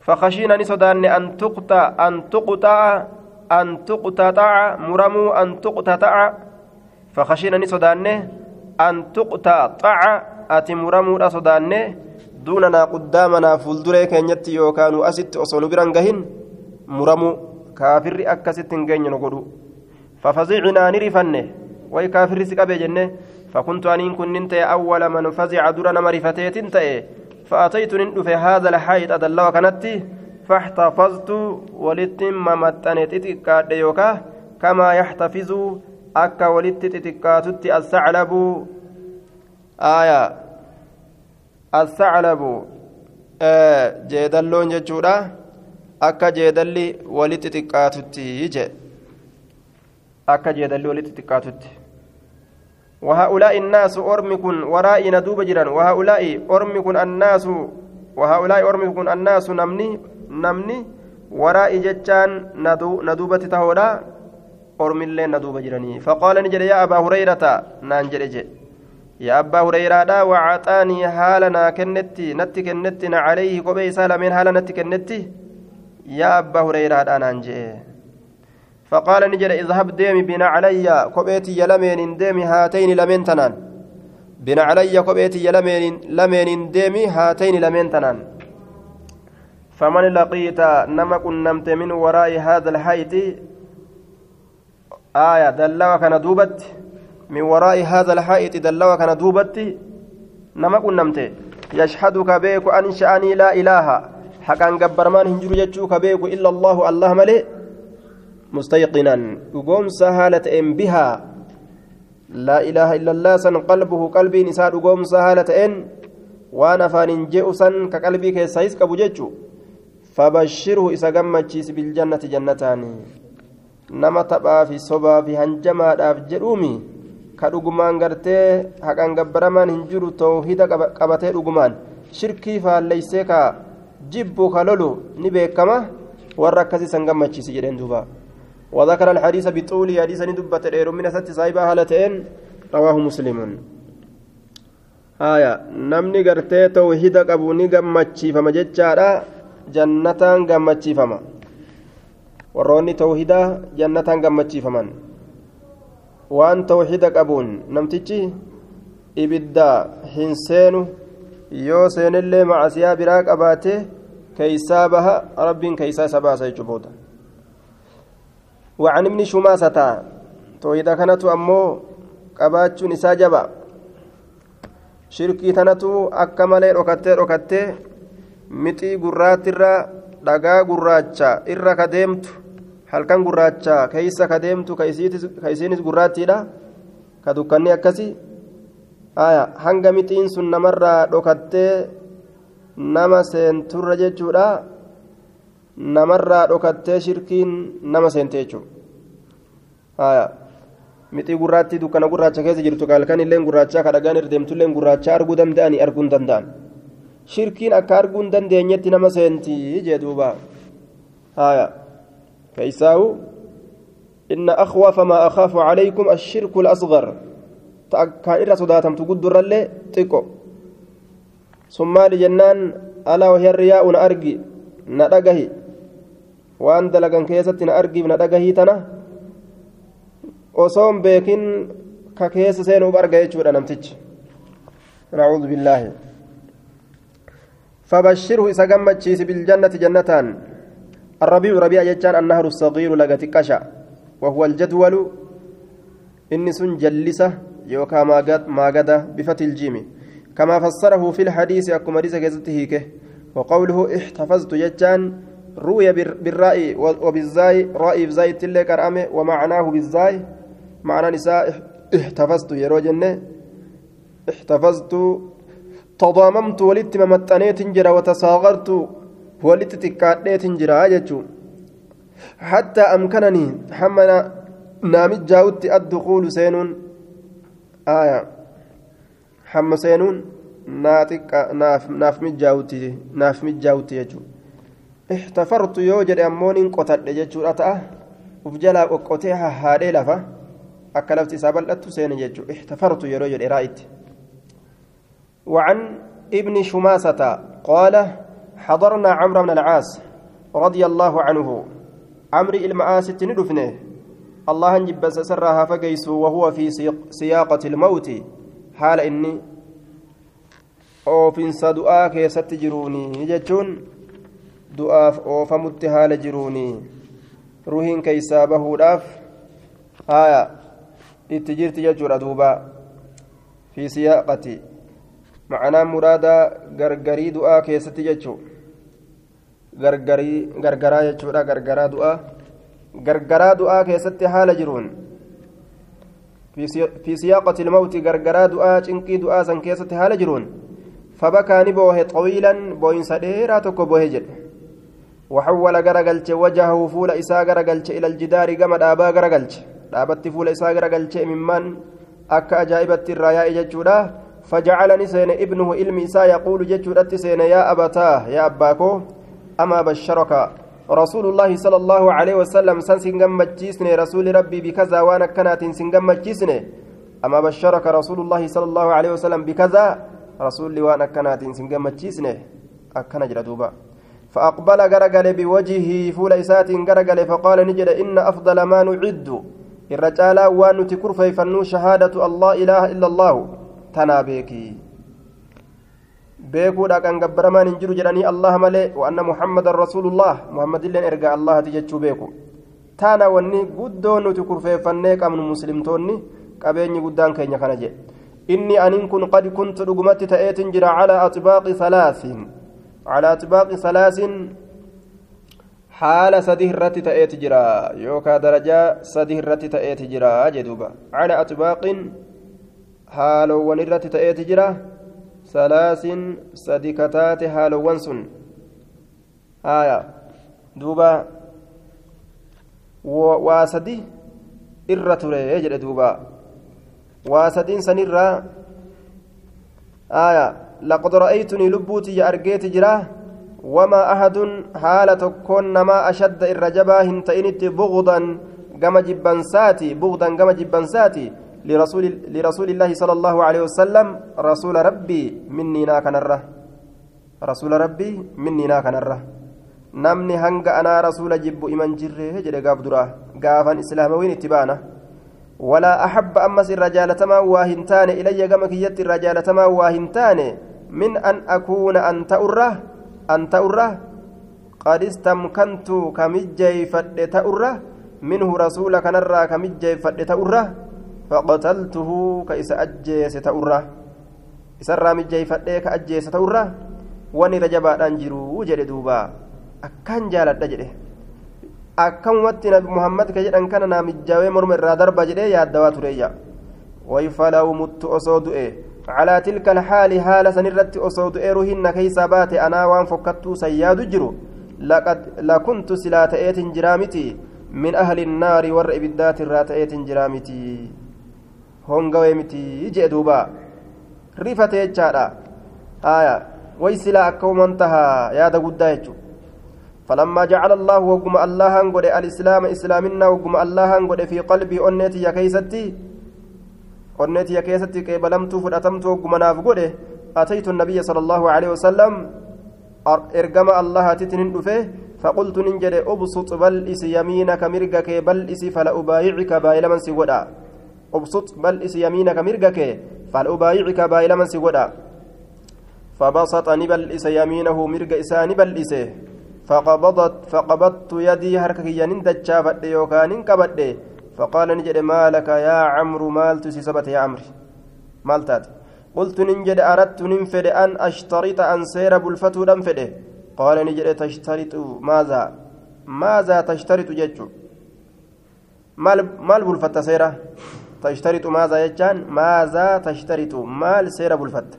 فخشينا نسودان أن تقطع أن تقطع أن تقطع مرمو أن تقطع فخشينا نسودان أن تقطع أتي مرمو أسودان duunanaa quddaamanaa fuulduree keenyatti yookaan asitti osoo nu biran gahin muramu kaafirri akkasitti way kaafirri si qabee jenne fakuntu aniin kunnin ta'e awwala man fazica dura nama rifateetin ta'e فأتيت ندف هذا الحائط أدلوا كانت فاحتفظت ولدت ممتنت تتكاد يوكا كما يحتفظ أكا ولدت تتكاتت الثعلب آية الثعلب jeedalloon jechuudha akka jeedalli walitti xiqqaatutti je akka jeedalli walitti xiqqaatutti. وهؤلاء الناس أرمكن ورائي ندوب جرا وهؤلاء أرمكن الناس وهؤلاء أرمكن الناس نمني نمني ورائي جتان ندو ندوبة تهودا أرمي اللي ندوب جراني فقال نجري يا أبا هريرة نانجري جي يا أبا هريرة وعطاني حالنا كنتي نتي كنتنا عليه قبي سالمين حالا نتي كنتي يا أبا هريرة نانجي فقال نجري اذهب ديمي بنا علي كبيتي يلمين ديمي هاتين لمن تنان. بنا علي كبيتي يلمين لمن ديمي هاتين لمن تنان. فمن لقيت نما كنمت من وراء هذا الحيط آية دلوا كان دوبت. من وراء هذا الحائط دلوا كان دوبت. نما كنمت يشهدك بيك أن شأني لا إله. حقا قبرمان هنجر يجوك بيك إلا الله الله ملئ. مستيقنا قوم سهالة إن بها لا إله إلا الله سن قلبه قلبي نساء قوم سهالة إن وأنا فان جئسا كقلبي كيسايس كبججو فبشره إذا قمتشيس بالجنة جنتان nama taphaa fi sobaa fi hanjamaadhaaf jedhuumi ka dhugumaan gartee haqaan gabbaramaan hin jiru tawhida qabatee dhugumaan shirkii faalleysee ka jibbu ka lolu ni beekama warra akkasii san gammachiisi jedheen duuba وذكر الحديث بطول حديث ندبت دير من ست صاحبها هالتين رواه مسلم آية نمني غرتي توحيد قبو ني غمچيفما جچارا جنتان غمچيفما warroonni tawhidaa jannataan gammachiifaman waan tawhida qabuun namtichi ibidda hin seenu yoo seenillee macasiyaa biraa qabaate keeysaa baha rabbiin keeysaa isa baasa jechuu booda وعن ابن شماسة توحيدا كانت أمو قباتشون إسا جبا شركي تنتو أكمل ركتة ركتة متي قرات الرّ dhagaa gurraacha irra ka deemtu halkan gurraacha keeysa ka deemtu ka isiinis gurraattiidha ka dukkanni akkasi hanga mixiin sun namarraa dhokattee nama seenturra jechuudha namarraa dhokattee shirkiin nama seente jechuu aya mixii gurraattii dukkana gurraacha keessa jirtu ka halkan illeen gurraachaa ka dhagaan irra deemtulleen gurraachaa arguu danda'anii arguu hin danda'an shirkiin akka arguu hin dandeenyetti nama seentii jee duuba keeysaahu inna akhwafa maa akhaafu calaykum ashirku lasgar kaan irra sodaatamtu guddurrallee xiqqo sun maali jennaan alaa wahya riyaa'u na argi waan dalagan keessatti na argiif na dhagahii tana osoon beekin ka keessa seenuuf arga jechuudha namtichi. Nacuudu billaahi. فبشره إذا قمت بالجنة جنتان الربيع ربيع جتان النهر الصغير لقت كشا وهو الجدول إني سن جلسة يوكا ما قد بفتح الجيم كما فسره في الحديث مريسة كيسته وقوله احتفظت جتان روي بالراء وبالزاي رأي بزاي تلك كرامة ومعناه بالزاي معنى نساء احتفظت يا روجنة احتفظت تضاممت ولدت ممتنيت جرا وتصاغرت ولدت تكاديت جرا حتى أمكنني حمنا نامت جاوت الدخول سينون آية. حم سينون ناتك ناف ناف مجاوتي ناف مجاوتي يجو احتفرت يوجد أمون قتل يجو أتأه وفجلا قوتيها هادي لفا أكلفت سابلت سين يجو احتفرت يروجد إرايت وعن ابن شماسة قال حضرنا عمرو بن العاص رضي الله عنه عمرو المعاصي ندفنه الله نجب سرها فقيس وهو في سياقة الموت حال إني oofinsa du'aa keessatti jiruuni jechuun du'aaf oofamutti haala jiruuni. Ruhiin keeysaa bahuudhaaf haya itti jirti jechuudha duuba. Fi siyaaqati. معناه مرادا غرغري دعاء كيستي جچو غرغري غرغرا جچودا غرغرا دعاء غرغرا دعاء كيستي حال جرون في سياقة الموت غرغرا دعاء چنقي دعاء سن كيستي حال جرون فبكى نبوه طويلا بوين سديرا تكو بوه جد وحول غرغلچ وجهه فول إسا غرغلچ إلى الجدار كما دابا غرغلچ. دابت فول إسا غرغلچ ممن أكا أجائبت الرياء جچودا فجعلني سين ابنه علمي إسا يقول جتشورت سين يا أبتاه يا أباكو أما بشرك رسول الله صلى الله عليه وسلم سن سنغم مجيسني رسول ربي بكذا وأنا كانت سنغم مجيسني أما بشرك رسول الله صلى الله عليه وسلم بكذا رسول وأنا كانت سنغم مجيسني أكنا جردوبا فأقبل غرغل بوجهه فول إسات غرغل فقال نجد إن أفضل ما نعد الرجال وان تكر فيفنو شهادة الله إله إلا الله tanaa beekii beekuudha kan gabbaramaan hin jiru jedhanii allah malee waanna muhammadan rasuulullah muhammadilleen ergaa allahati jechuu beeku taana wanni guddoo nuti kurfeeffannee qabnu muslimtoonni qabeenyi guddaan keenya kana jedhe inni aniin kun qad kuntu dhugumatti ta'eetin jira calaa atbaaqi salaasin salaasin haala sadii irratti ta'eeti jira yookaan darajaa sadii irratti ta'eeti jira jedhuuba calaa atbaaqin haalowwan irratti ta'eeti jira salaasin sadi kataate haalowwan sun haya duuba waa sadi irra ture jedhe duuba waa sadiin sanirraa haya argeeti jira wamaa ahadun haala tokkoon namaa ashadda irra jabaa hin ta'initti bugdan gama jibbansaati bugdan gama jibbansaati لرسول لرسول الله صلى الله عليه وسلم رسول ربي مني ناك نره رسول ربي مني ناك نره jibbu iman jirre jedhe gaaf duraa gaafan islaamawiin itti baana walaa axabba ammas irra jaalatamaa waa hin taane ilayya gama kiyyatti irra jaalatamaa waa hin taane min an akuuna an ta'urra an ta'urra qad istamkantu kamijjeeyfadhe ta'urra minhu rasuula kanarraa kamijjeeyfadhe ta'urra فقتلته كإس أجيس تأرة إسرى مجي فديك أجيس تأرة وني رجبا أنجرو وجد دوبا. أكان جالت جده. أكان وات نبي محمد كجد أن كان نامجاوي مرم الرادر بجده يا الدوات ريا ويفلو مت أصود إيه على تلك الحال حال سنرت أصود إيه رهن كيسا بات أنا وان فكتو سياد جرو. لقد لكنت سلات إيه جرامتي من أهل النار ور إبدات جرامتي hongawee miti jee duuba rifate jechaadha haya way silaa akka uman taha yaada guddaa jechu فلما جعل الله وقم الله قد الإسلام إسلامنا وقم الله قد في قلبي أنيتي يا كيستي يا كيستي كي بلمت فلأتمت وقم ناف قد أتيت النبي صلى الله عليه وسلم إرقم الله تتنين فقلت ننجد أبسط بلئس يمينك مرقك بلئس فلا أبايعك بايلا من سيقودا أبسط بلئس يمينك مرقك فلا أبايعك بايلا من سيقودا فبسط نبلئس يمينه مرق إسان بلئسه فقبضت فقبضت يدي هركك ينين دجافت يوكان كبت فقال نجد مالك يا عمرو مال تسيسبت يا عمرو مال تات قلت ننجد أردت ننفد أن أشترط أن سير بلفتو دنفد قال نجد تشترط ماذا؟ ماذا تشترط ججو؟ مال مال بلفت سيرة؟ تشترط ماذا يجان؟ ماذا تشترط؟ مال سير بلفت.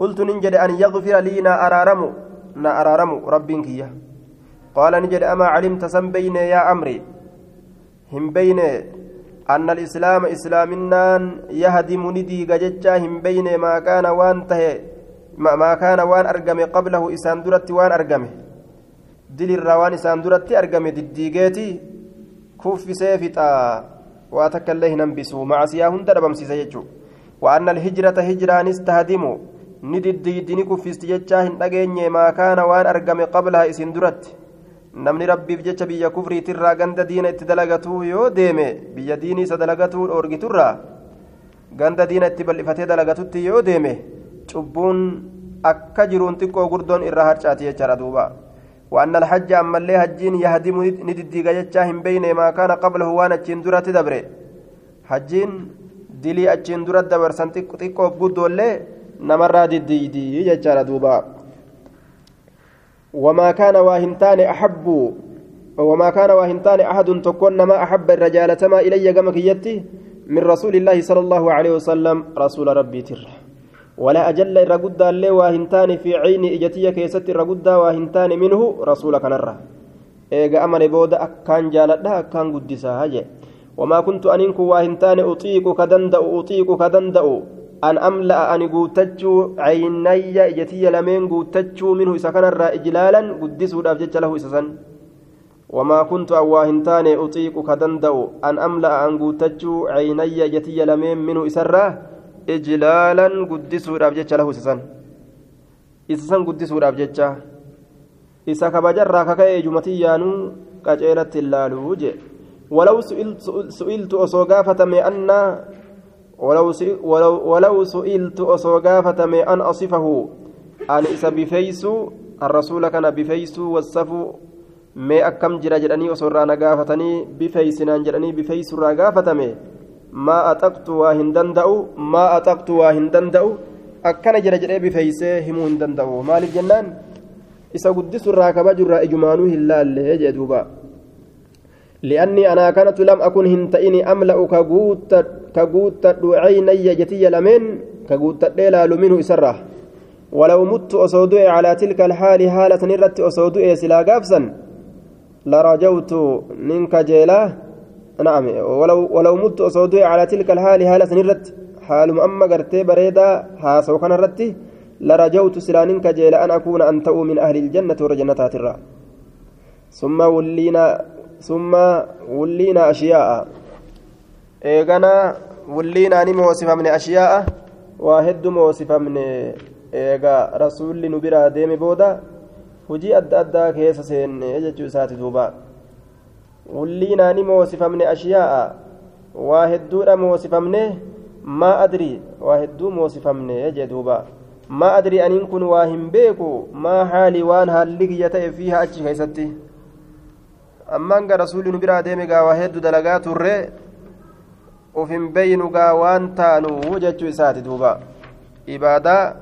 قلت ننجد أن يغفر لي نا أرارم نا أرارم ربك يا قال نجد أما علمت سم بين يا أمري هم بين أن الإسلام إسلامنان يهدم ندي ججا هم بين ما كان وان تهي ما, ما كان وان أرقم قبله إسان درت وان أرقم دل الروان إسان درت أرقم دديقيتي كف سيفتا واتك الله ننبسو مع سياهن دربم سيسيجو وأن الهجرة هجران استهدم ندديدني كفست ججا هن ما كان وان أرقم قبلها إسان درت namni rabbiif jecha biyya kufriitirraa ganda diina itti dalagatuu yoo deeme biyya diinii isa dalagatuu dhoorgiturraa ganda diina itti bal'ifatee dalagatutti yoo deeme cubbuun akka jiruun xiqqoo gurdoon irraa harcaati jechaadha duuba وأن الحج أما اللي هجين يهدم نددي جتشا هم بين ما كان قبله وأنا أتشين درة دبره حجين دلي أتشين درة دبر سنتك تيكو بقود ولا نمرة ددي دي جتشا دوبا وما كان واهنتان أحب وما كان واهنتان أحد تكون ما أحب الرجال تما إلي كما كيتي من رسول الله صلى الله عليه وسلم رسول ربي تر. ولا أجل الرقود اللي واهنتان في عين إجتي كيست الرقود واهنتان منه رسولك نرى إيجا أمن بود أكان جالتها أكان قدسها وما كنت أنك واهنتان أطيق كدندأ أطيق كدندأ. An amla'a ani guutachuu caynayya ijatiyya lameen guutachuu minhu isa kanarraa ijlaalan guddisuudhaaf jecha lahu isa san. Wamaa kuntu an waa hin taane uxiiqu ka danda'u an amla'a an guutachuu caynayya ijatiyya lameen minhu isarraa ijlaalan guddisuudhaaf jecha lahu isa san. Isa san guddisuudhaaf jecha. Isa kabajarraa kaka'e jumatiyyaanuu qaceelatti illaaluu je walaw su'iltu osoo gaafatame annaa ولو سئلت أصوغافة أن أصفه أن إسا بفيسو الرسول كان بفيسو والصفو mee akkam jira jedhanii osoo irraa nagaafatanii bifeeysinaan jedhanii bifeeysu irraa gaafatame maa axaqtu waa hin danda'u maa axaqtu waa hin danda'u akkana jira jedhee bifeeysee himuu hin danda'u maaliif jennaan isa لأني أنا كانت لم أكن هنتئني أملأ كقوت عيني جتي لمن كقوت ليلال منه إسره. ولو مت أصودئ على تلك الحال حالة نرت أصودئ سلا قافسا لرجوت منك جيلا. نعم ولو ولو مت أصودئ على تلك الحال حالة نرت حال مؤمة قرتي بريدا هاسو كان رتي لرجوت سلانك جيلا أن أكون أنت من أهل الجنة ورجنتها ترى. ثم ولينا ثم ولينا أشياء إيغانا ولينا نموصف من أشياء واحد موصف من إيغا رسول نبرا ديم بودا hujii adda addaa keessa seenne jechuu isaati duuba wulliinaa ni moosifamne ashiyaa'a waa hedduudha moosifamne maa adrii waa hedduu moosifamne jee duuba maa adrii aniin kun waa hin beeku maa haalii waan haalli kiyya ta'e fiiha achi keessatti ammaan ga rasuulli nu biraa deeme gaa waa hedduu dalagaa turre uf hin beeynu gaa waan taanu jechuu isaati duuba. Ibaadaa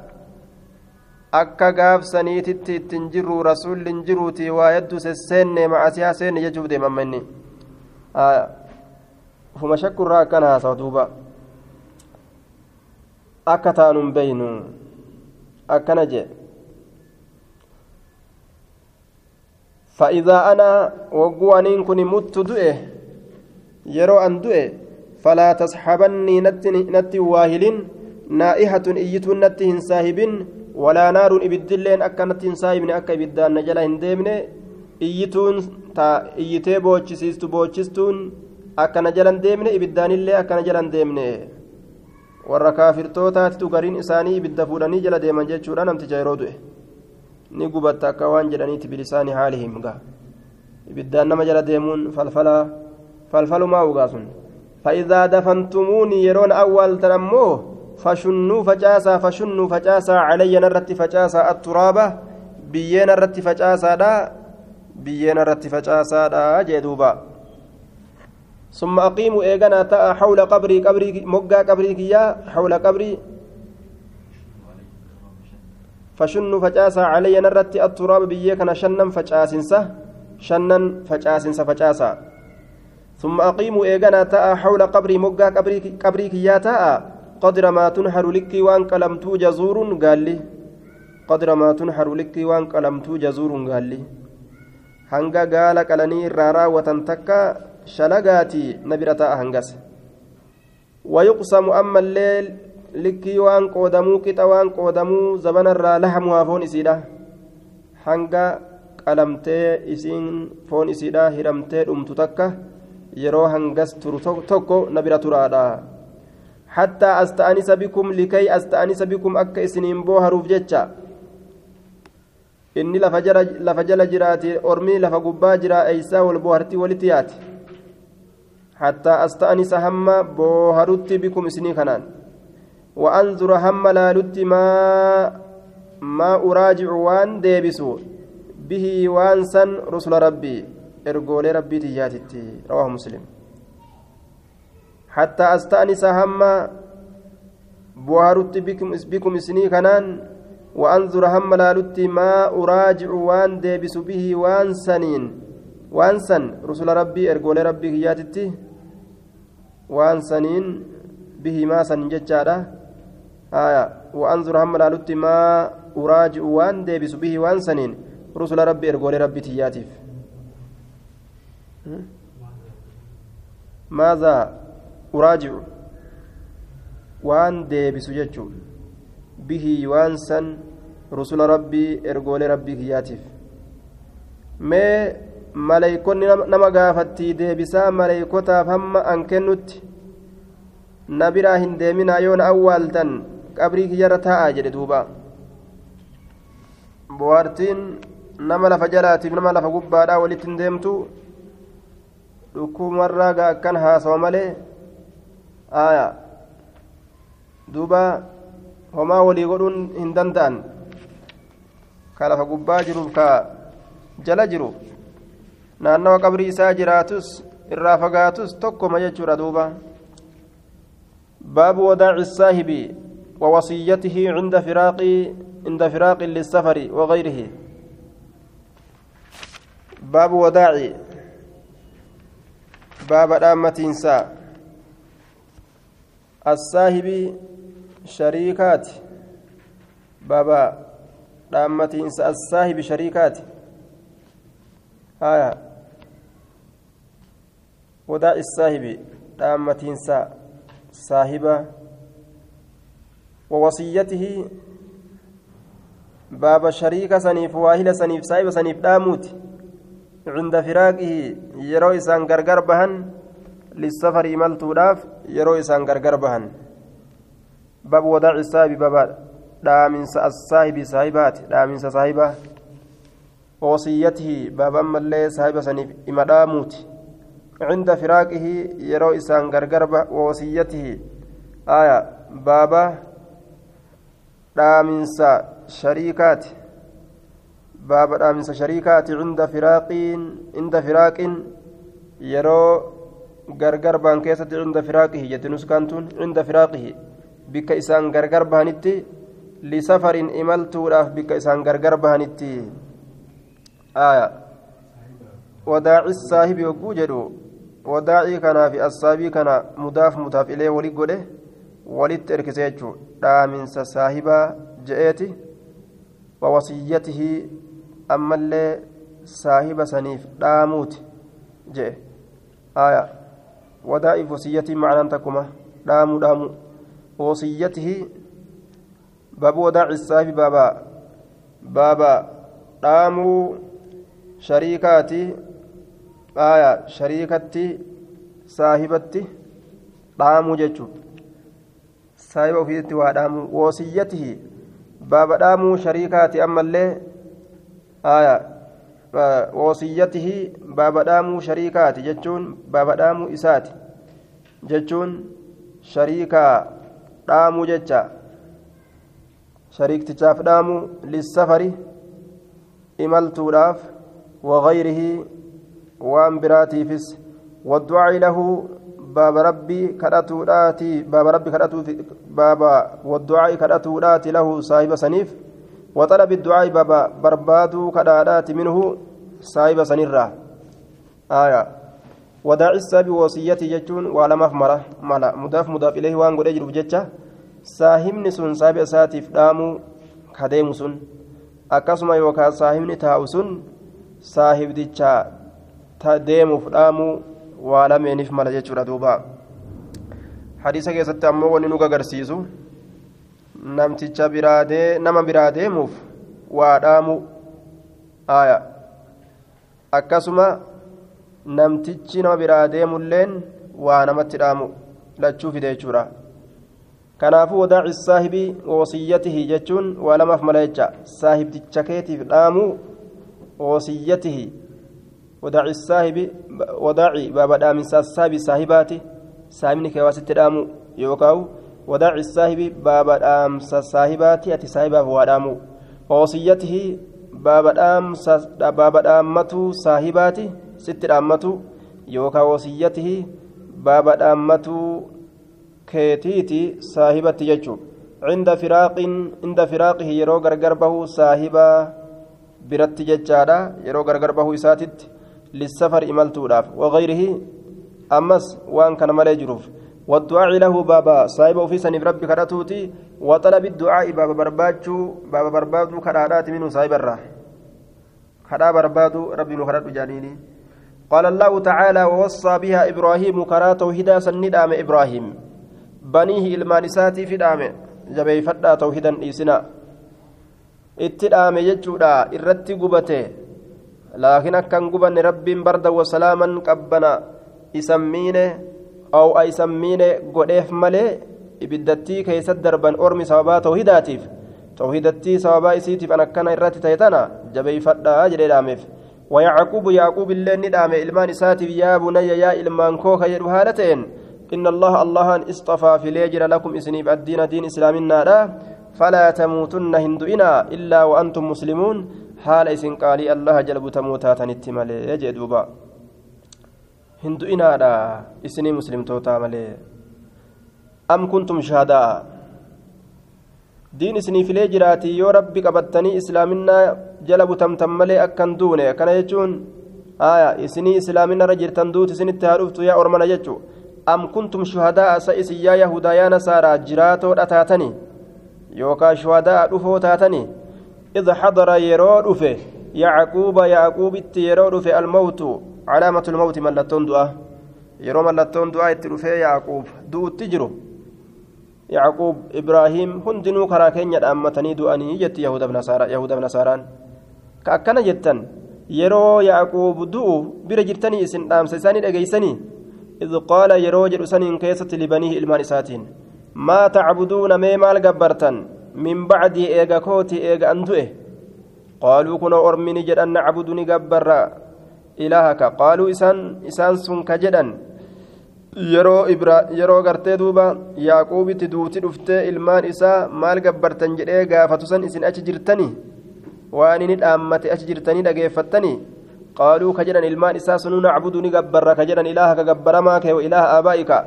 akka gaafsaniititti ittiin jirru rasuulli hin jiruuti waa hedduu sesseenne macasiyaa seenne jechuuf deemamma inni. Ufuma shakkurraa akkana haasawa duuba. Akka taanu hin beeynu akkana jee فإذا أنا وقوانين كن مت دؤه يرو أن دؤه فلا تصحبني نتي واهل نائحة إيت نتي ساهب ولا نار إبدلين أكا نتي ساهبني أكا إبدان نجلا هندمني تا إيتي بوچسيستو بوچستون أكا نجلا هندمني إبدان اللي أكا نجلا هندمني warra kaafirtootaatitu gariin isaanii ibidda fuudhanii jala deeman jechuudha namticha yeroo du'e ni gubatta akka waan jedhaniiti bilisaani haalihim gaa ibiddaan nama jala deemuun falfalumaa ugaasun فإذا دفنتموني يرون أول تنموه فشنوا فجاسا فشنوا فجاسا علي نرت فجاسا الترابة بيين نرت فجاسا دا بيين نرت فجاسا دا جدوبا ثم أقيموا إيغانا حول قبري قبري مقا قبري كيا حول قبري فشنوا فجاسا علي نرت التراب بيين شنن فجاسنسا شنن فجاسنسا فجاسا. ثم أقيموا إيغانا تاء حول قبري مقا قبري قبري كيا تاء قدر ما تنحر لك وان قلمتو جزور قال لي. قدر ما تنحر لك وان قلمتو جزور قال لي. gaala qalanii irraa raawwatan takka shalagaatii nabira ta'a hangas wayuqsamu ammallee likkii waan qoodamuu qixa waan qoodamuu zabanarraa lahamuhaa foon isiidha hanga qalamtee isiin foon isiidha hiramtee dhumtu takka yeroo hangas turu tokko nabira turaadha حتى أستأنس بكم لكي أستأنس بكم أك إسنين بوهروف جتشا inni lafa jala jiraate ormii lafa gubbaa jira eeysaa wal boohartii walitiyaati hattaa asta'anisa hamma booharutti bikum isinii kanaan wa'anzura hamma laalutti maa maa uraajicu waan deebisu bihii waan san rusula rabbii ergoolee rabbii tiyyaatitti rawaahu muslim hattaa asta'anisa hamma booharutti bikum isinii kanaan وأنظر هم لالتي ما أراجع وان ديبس به وان سنين وان سن رسول ربي إرقول ربي هياتتي وان سنين به ما سن ججارة آية وأنظر هم لالتي ما أراجع وان ديبس به وان سنين رسول ربي إرقول ربي تياتيف ماذا أراجع وان ديبس ججو bihi waan san rusula rabbii ergoolee rabbii kiyyaatiif mee maleeykonni nama gaafattii deebisaa maleeykotaaf hamma an kennutti na biraa hin deeminaa yoo na awwaaltan qabrii kiyyarra taa'aa jedhe duuba bohaartiin nama lafa jalaatiif nama lafa gubbaadhaa walitti hin deemtu dhukkumarraa gaa akkan haasawa malee aayaa duuba homaa walii godhuun hin danda'an ka lafa gubbaa jiruuf ka jala jiru naannawa qabrii isaa jiraatus irraa fagaatus tokkoma jechuudha duuba baabu wadaaci saahibi ووصيته عند فراق عند فراق للسفر وغيره. باب وداع باب دامة إنساء الساهب شريكات. بابا dhaammatiinsa assaahibi shariikaati haya wadaaissaahibi dhaammatiinsa saahiba wawasiyyatihi baaba shariika saniif waahila saniif saahiba saniif dhaamuuti cinda firaaqihi yeroo isaan gargar bahan lissafari imaltuudhaaf yeroo isaan gargar bahan باب وداع الصاحب بابا دامنس الصاحب صاحبات دامنس صاحبة ووصيته بابا ملي صاحب سنيف إما داموت عند فراقه يرو إسان غرغربة ووصيته آية بابا دامنس شريكات بابا دامنس شريكات عند فراقين عند فراق يرو غرغر بان كيسة عند فراقه جتنس كانتون عند فراقه bikka isaan gargar bahanitti lisafarin imaltuudhaaf bikka isaan gargar bahanitti wadaaci saahibi hogguu jedhu wadaacii kanaa fi assaabii kana mudaaf mutaaf ilee wali godhe walitti erkisee jechuun dhaaminsa saahibaa je'eeti. Wawasiyyatihii ammallee saahiba saniif dhaamuuti je'e. Aayaa wadaa'iif wasiyyatii macnaan takkuma dhaamuu dhaamuu. Wasiyyatihii baabu wadaaci saahibi baabaa baabaa dhaamuu shariikaati. Aayaa shariikatti saahibatti dhaamuu jechuudha وفيتي ودامو وصيته بابا دامو شريكاتي أما اللي آية wasiyyatihi baaba dhaamuu shariikaati jechuun baaba dhaamuu isaati jechuun shariikaa dhaamuu jecha shariiktichaaf dhaamuu lissafari imaltuudhaaf wagayrihi waan biraatiifis والدعاء له باب ربي كراتوداتي باب ربي كراتو باب والدعاء كراتوداتي له صاحب سنيف وطلب الدعاء باب بربادو كرادات منه صاحب سنيرا آية وداع السبي وصيتي جتون وعلى مفمرة ملا مضاف مضاف إليه وان قد يجرب جتة saahibni sun saahiba isaatiif dhaamuu kadeemu sun akkasuma yookaan saahibni taa'u sun saahibdicha deemuuf dhaamuu waa lameeniif mala jechuudha duuba. Hadiisa keessatti ammoo wanni nu agarsiisu namticha biraadee nama biraa deemuuf waa dhaamu aya akkasuma namtichi nama biraa deemulleen waa namatti dhaamu lachuu fide jechuudha. Kanaafuu wadaaci saahibii wasiyyatihi jechuun waa lamaaf mala jecha. Saahibticha keetiif dhaamu wasiyyatihi وداعي الصاحب وداعي بابا دام الصاحب صاحباتي صاحبني كواسط دامو يوكاو. وداعي الصاحب بابا دام صاحباتي أتي صاحبا ودامو وصيته بابا دام بابا دامتو صاحباتي ست دامتو يوكا. وصيته بابا دامتو كيتيتي صاحبتي يجو عند فراق عند فراقه يرو غرغر به صاحبا biratti jechaadha yeroo gargar bahuu isaatitti للسفر إملتوداف وغيره أمس وأن كان مالي جروف. والدعاء له بابا صاحب في سنف ربي كراتوتي وطلب الدعاء بابا برباجو بابا بربادو كرارات منه صاحب الراه كرا بربادو ربي نخرات جانيني. قال الله تعالى ووصى بها إبراهيم كرا توحيدا سندام إبراهيم. بنيه إلمانساتي في دام جبي فدا توحيدا إيسنا. اتدام يجودا إرتي قبته. Laakiin akkan gubanne rabbiin barda wasalaaman qabbana isammiine aw isammiine godheef malee ibiddattii keessatti darban ormi sababaa tawhidaatiif tawhidattii sababaa isiitiif an akkana irratti ta'e tana jabeeyfadhaa jedhee dhaameef ويعقوب يعقوب اللي ندام إلمان ساتف يا بني يا إلمان كوكا يدو هالتين إن الله الله اصطفى في ليجر لكم إسنيب الدين دين إسلامنا فلا تموتن هندئنا إلا وأنتم مسلمون haala isin qaalii allaha jalbutamuu taatanitti malee jee duuba hin du'inaadha isinii muslimtootaa malee am kuntum shahaadaa diin isiniifilee jiraatii yoo rabbi qabattanii islaaminaa jala butamtan malee akkan duune akkana jechuun aya isinii islaaminarra jirtan duuti isinitti haa dhuftu yaa ormana jechu am kuntum shuhadaa sa isin yaa yahudaa yaa nasaaraa jiraatoodha taatanii yookaan shuhadaa dhufoo taatanii إذ حضر يرو دفه يعقوب يعقوب يرو دفه الموت علامة الموت ملتون دعاء يرو ملتون دعاء تدفه يعقوب. دو تجرو. يعقوب إبراهيم هندنو كراكين يدأمتني دعاني جت يهود بن نصارى يهود بن نصاران كأكنا جتن. يرو يعقوب دو برجرتني إسن دام سيساني دقيسني. إذ قال يرو جرسنين كيسة لبنيه إلمان إساتين ما تعبدون ميمال قبرتن. من بعد إيغا كوتي إيغا أندوئه قالوا كنا أرمني جدًا نعبد نقبر إلهك قالوا إسان إسان سن كجدًا yeroo ibra yeroo gartee duuba yaaquubitti duuti dhuftee ilmaan isaa maal gabbartan jedhee gaafatu san isin achi jirtanii waan inni dhaammate achi jirtanii dhageeffattanii qaaluu ka jedhan ilmaan isaa sunuu nacbudu ni gabbarra ka jedhan ilaaha ka gabbaramaa kee ilaaha aabaa'ika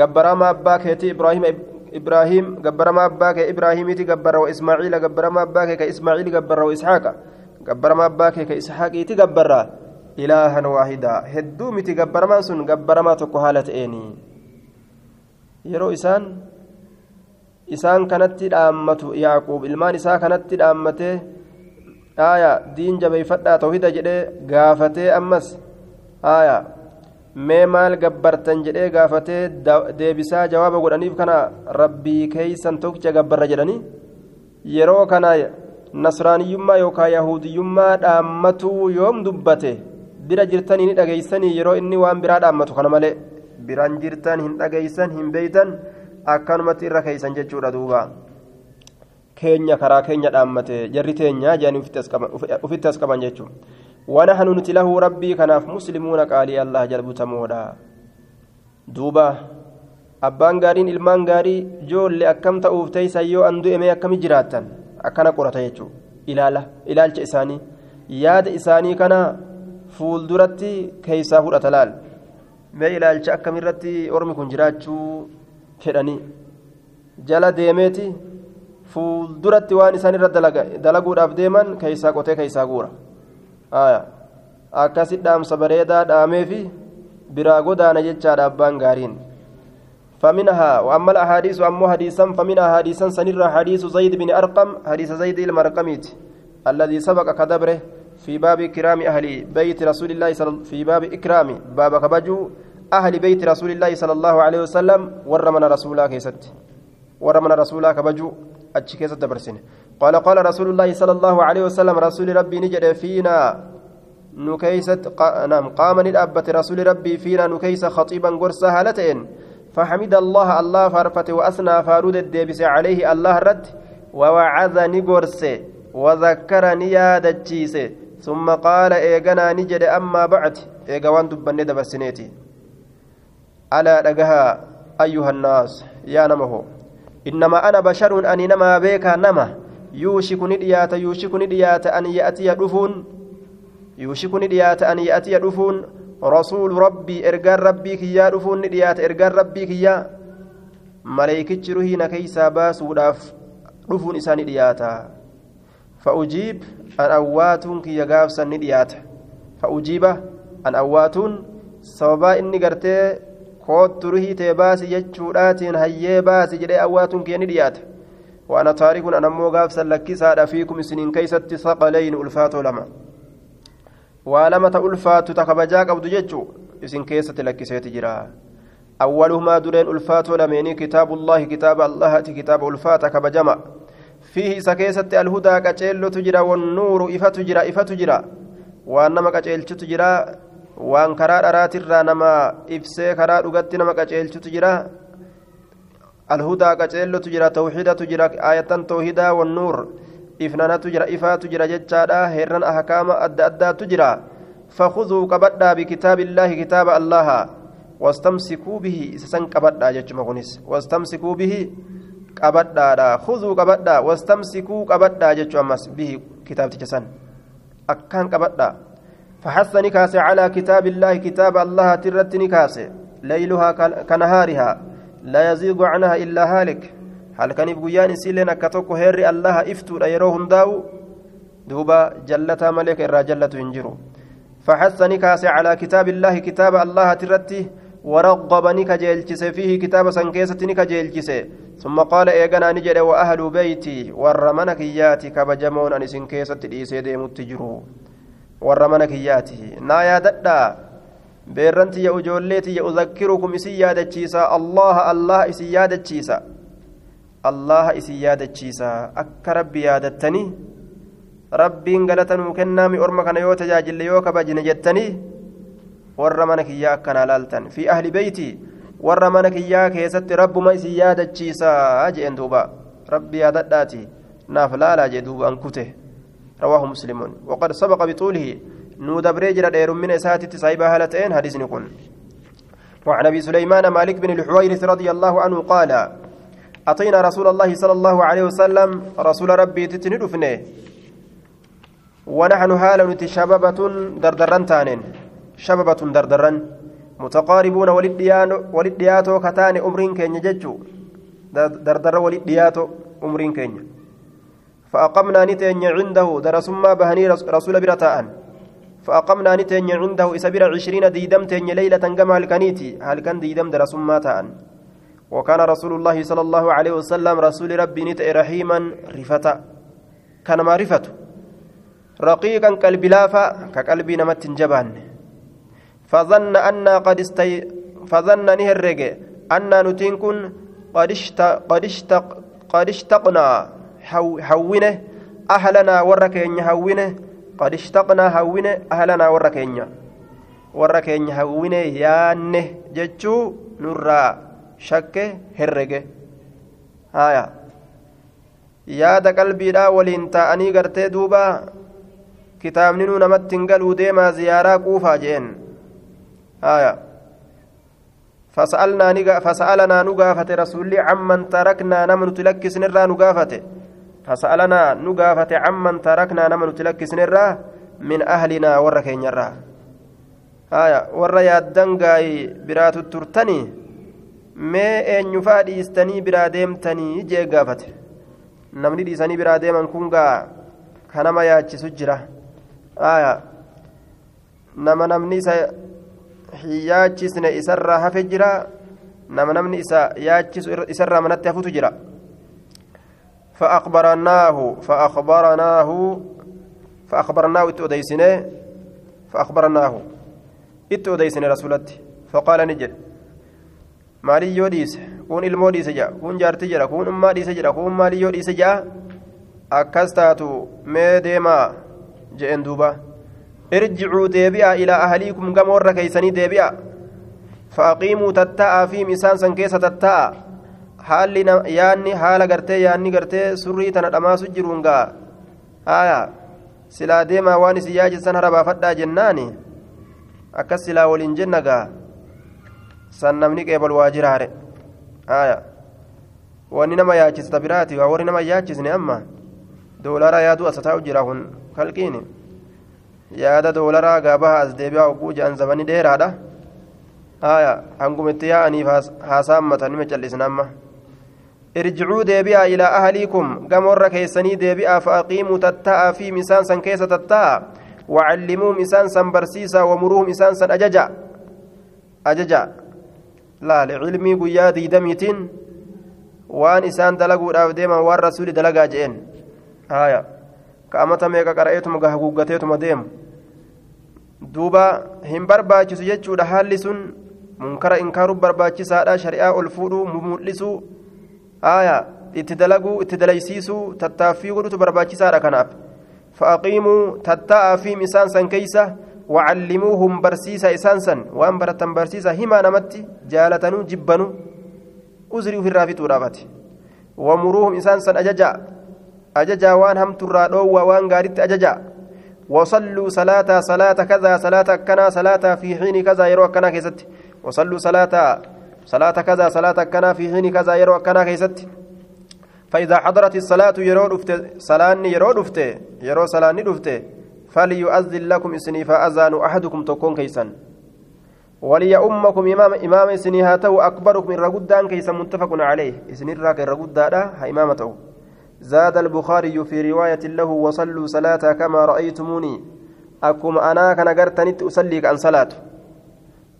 gabbaramaa abbaa keetii ibraahima إبراهيم قبرما أباك إبراهيم تقبر وإسماعيل قبرما أباك كإسماعيل قبر وإسحاق قبرما أباك كإسحاق تقبر إلها واحدا. هدوم تقبرما سن قبرما تقهالة إني يرو إسان إسان كانت الأمة يعقوب إلمان إسان كانت الأمة آية دين جبي فتا توحيد جدي قافتي أمس. آية mee maal gabbartan jedhee gaafatee deebisaa jawaaba godhaniif kana rabbii keeysan tokkicha gabbarra jedhanii yeroo kana nasraaniyyummaa yookaan yahudiyyummaa dhaammatuu yoom dubbate? Bira jirtanii ni dhageeysanii yeroo inni waan biraa dhaammatu kana malee biraan jirtan hin dhageeysan hin beeytan akkanumatti irra keeysan jechuudha duuba. Keenya karaa keenya dhaammate. Jarri teenya jedhanii ufitti as qaban jechuudha ونحن نتله ربي كناف مسلمون قال الله جل بتمودا دوبا abbaan gaariin ilmaan gaarii ijoollee akkam ta'uuf teeysan yoo an du'emee akkami jiraatan akkana qorata jechuudha ilaala ilaalcha isaanii yaada isaanii kana fuulduratti keeysaa fudhata laal mee ilaalcha akkamirratti ormi kun jiraachuu fedhanii jala deemeeti fuulduratti waan isaan irra dalaguudhaaf deeman keeysaa qotee keeysaa guura akkasit dhaamsa bareedaa dhaameefi biraa godaana jechaadha abbaan gaariin. فمنها وأما الأحاديث أما حديثا فمنها حديثا سنرى حديث زيد بن أرقم حديث زيد المرقميت الذي سبق كدبره في باب كرام أهل بيت رسول الله صلى في باب إكرام باب كبجو أهل بيت رسول الله صلى الله عليه وسلم ورمنا رسولا كيست ورمنا رسولا كبجو أتش كيست دبرسين قال قال رسول الله صلى الله عليه وسلم رسول ربي نجد فينا نكيست نعم قام للأبة رسول ربي فينا نكيس خطيبا قرصا هالتين. فحمد الله الله فارفت وأثنى فارود الديبس عليه الله رد ووعظ نقرس وذكر نيادتشيس ثم قال إيغنا نجد أما بعد. إيغوان دبن دبسنيتي ألا لقها أيها الناس يا نمه. إنما أنا بشر أني نما بيك نما يوشك نديات يوشك نديات أن يأتي دفون يوشك نديات أن يأتي دفون kiyyaa dhufuun ni dhiyaata ergaan rabbii kiyyaa maleeykichi ruhii na keeysaa baasuudhaaf dhufuun isaa ni dhiyaata fa'ujiib an awwaatuun kiyya gaafsan ni dhiyaata fa'ujiiba an awwaatuun sababaa inni gartee koottu ruhii tee baasi jechuudhaatiin hayyee baasi jedhee awwaatuun kiyya ni dhiyaata وأنا تارك أنا مو غافسا لكسا فيكم سنين كيست ثقلين ألفاتو لما lamata ulfaatu ta kabajaa qabdu jechuu isin keessatti lakkiseeti jira awwaluhumaa dureen ulfaatoo lameenii kitaabullaahi kitaaba allahati kitaaba ulfaata kabajama fiihi isa keessatti alhudaa qaceellotu jira wannuuru ifatu jira ifatu jira waan nama qaceelchutu jira waan karaa dharaatirraa nama ibsee karaa dhugatti alhudaa qaceellotu jira tawxidatu jira aayatan tawhidaa wannuur ifnanatu jira ifaatu jira jechaadha heerran ahkaama adda addaatu jira فخذوا قبدا بكتاب الله كتاب الله واستمسكوا به سسن قبدا جچما كونس واستمسكوا به قبدا خذوا قبدا واستمسكوا قبدا جچما به كتاب تجسن أكان قبدا فحث نكاس على كتاب الله كتاب الله ترت نكاس ليلها كنهارها لا يزيغ عنها إلا هالك. halkaniif guyyaan isiilleen akka tokko heerri allaha iftuudha yeroo hundaa'u duuba jallataa malee ka irraa jallatu hin jiru فحثني كاس على كتاب الله كتاب الله ترتي ورغبني كجيلجس فيه كتاب سنكيستني كجيلجس ثم قال ايغنا نجد وأهل بيتي ورمنك ياتي كبجمون أن سنكيست ديسي ديمت جرو ورمنك ياتي نا يا ددا بيرنتي يا اجولتي اذكركم اسي يادچيسا الله الله اسي يادچيسا allaha isin yaadachiisa akka rabbi yaadattanii rabbiin galata nuu kennaami orma kana yoo tajaajille yoo kabajine jettanii warra mana kiyyaa akkanaa laaltan fi ahli beeyti warra mana kiyyaa keessatti rabbuma isin yaadachiisa jeen duuba rabbi yaadadhaati naaf laalaa jee duuba an kute رواه مسلم وقد سبق بطوله نود بريجر دير من إساتي صاحب هالتين حديث نكون وعن أبي سليمان مالك بن الحويرث رضي الله عنه قال أتينا رسول الله صلى الله عليه وسلم رسول ربي تتندفنه ونحن حال شبابة دردران تانين. شبابة دردران متقاربون ولدياتو كتان أمرين كين ججو. دردر ولدياتو أمرين كين فأقمنا نتين عنده درسما بهني رسول برتاء فأقمنا نتين عنده إسبر عشرين ديدم تين ليلة كما هلكنيتي هلكن ديدم درسما تان وكان رسول الله صلى الله عليه وسلم رسول ربي نتأ رحيما رفتا كان معرفته رقيقا كالبلافة كقلبي نمت جبان. فظن أن قد استي فظن نهرج أن نتنكن قد اشت قد اشت قد اشتقنا حوينه. أهلنا وركين حوينه. قد اشتقنا حوينه أهلنا وركين وركين حوينه يانه جتشو نرى shakke herrege haya yaada qalbiidhaa waliin taa'anii gartee duuba kitaabni nuu namatti hin galuu deemaa ziyaaraa quufaa jeen haya فسألنا نقافة رسولي عمن تركنا نمن تلكس نرى نقافة فسألنا نقافة عمن تركنا نمن تلكس نرى من أهلنا وركين يرى warra yaaddan gaayii biraatu turtanii mee eenyufaa dhiistanii biraa deemtanii jee gaafate namni dhiisanii biraa deeman kun gaa kanama yaachisu jira haya nama namni isa hin yaachisne isarraa hafe jira nama namni isa yaachisu isarraa manatti hafutu jira فأخبرناه فأخبرناه فأخبرناه إتوديسنه فأخبرناه rasulatti faqaala ni jedhe maaliyyoo dhiise kun ilmoo dhiise jedha kun jaartii jedha kun ummaa dhiise jedha kun maaliyyoo dhiise jedha akkas taatu mee deemaa je'en duuba irjicuu deebi'a ilaa ahaliikum gama warra keeysanii deebi'a faaqiimuu tatta'aa fiim isaan san keessa tatta'a haalli yaanni haala gartee yaanni gartee surrii tana dhamaasu jiruun gaa haya silaa deemaa waan isin yaajisan harabaafadhaa jennaani akkas silaa waliin jenna gaa san namni qeebal waa jiraare aya wanni nama yaachista biraati waa warri nama yaachisne amma doolaraa yaaduu asa taa'u jira kun kalqiini yaada doolaraa gaabaha as deebi'aa oguu je'an zabanii dheeraadha aya hangumitti yaa'aniif haasaamatan nima callisna amma irjicuu deebi'aa ilaa ahaliikum gama warra keessanii deebi'aa fa'aqiimuu tatta'aa fi misaan san keessa tatta'a وعلموهم إسان سن برسيسا ومروهم إسان سن أججا أججا لا لعلمي قيا ديدميتين وان إسان دلقوا داف ديما وان رسول دلقا جئين آية كأمتا ميكا قرأيتم قهقوقتيتم ديم duuba hin barbaachisu jechuudha haalli sun munkara inkaaru barbaachisaadha shari'aa ol fuudhuu dalaguu itti dalaysiisuu tattaaffii godhutu barbaachisaadha kanaaf فأقيموا تتاء في مسان سن كيسة وعلموهم برسيسا إسانسا. وأن برتن برسيسا هما نمت جالتنو جبنو أزري في الرافت ورافت ومروهم إسانسا أججا. أججا وان هم ترادو وان غارت أججا. وصلوا صلاة صلاة كذا صلاة كنا صلاة في حين كذا يروى كنا كيست. وصلوا صلاة صلاة كذا صلاة كنا في حين كذا يروى كنا كيست فإذا حضرت الصلاة يرو دفت صلاة يرو دفت يرو صلاة دفت. فليؤذن لكم إسني فأذان أحدكم تكون كيسا. ولي أمكم إمام إمام إسني هاته أكبركم الرقدان كيسا متفق عليه. إسني الراك الرقدان ها إمامته. زاد البخاري في رواية له وصلوا صلاة كما رأيتموني. أكم أنا كان قرتني أصلي عن صلاة.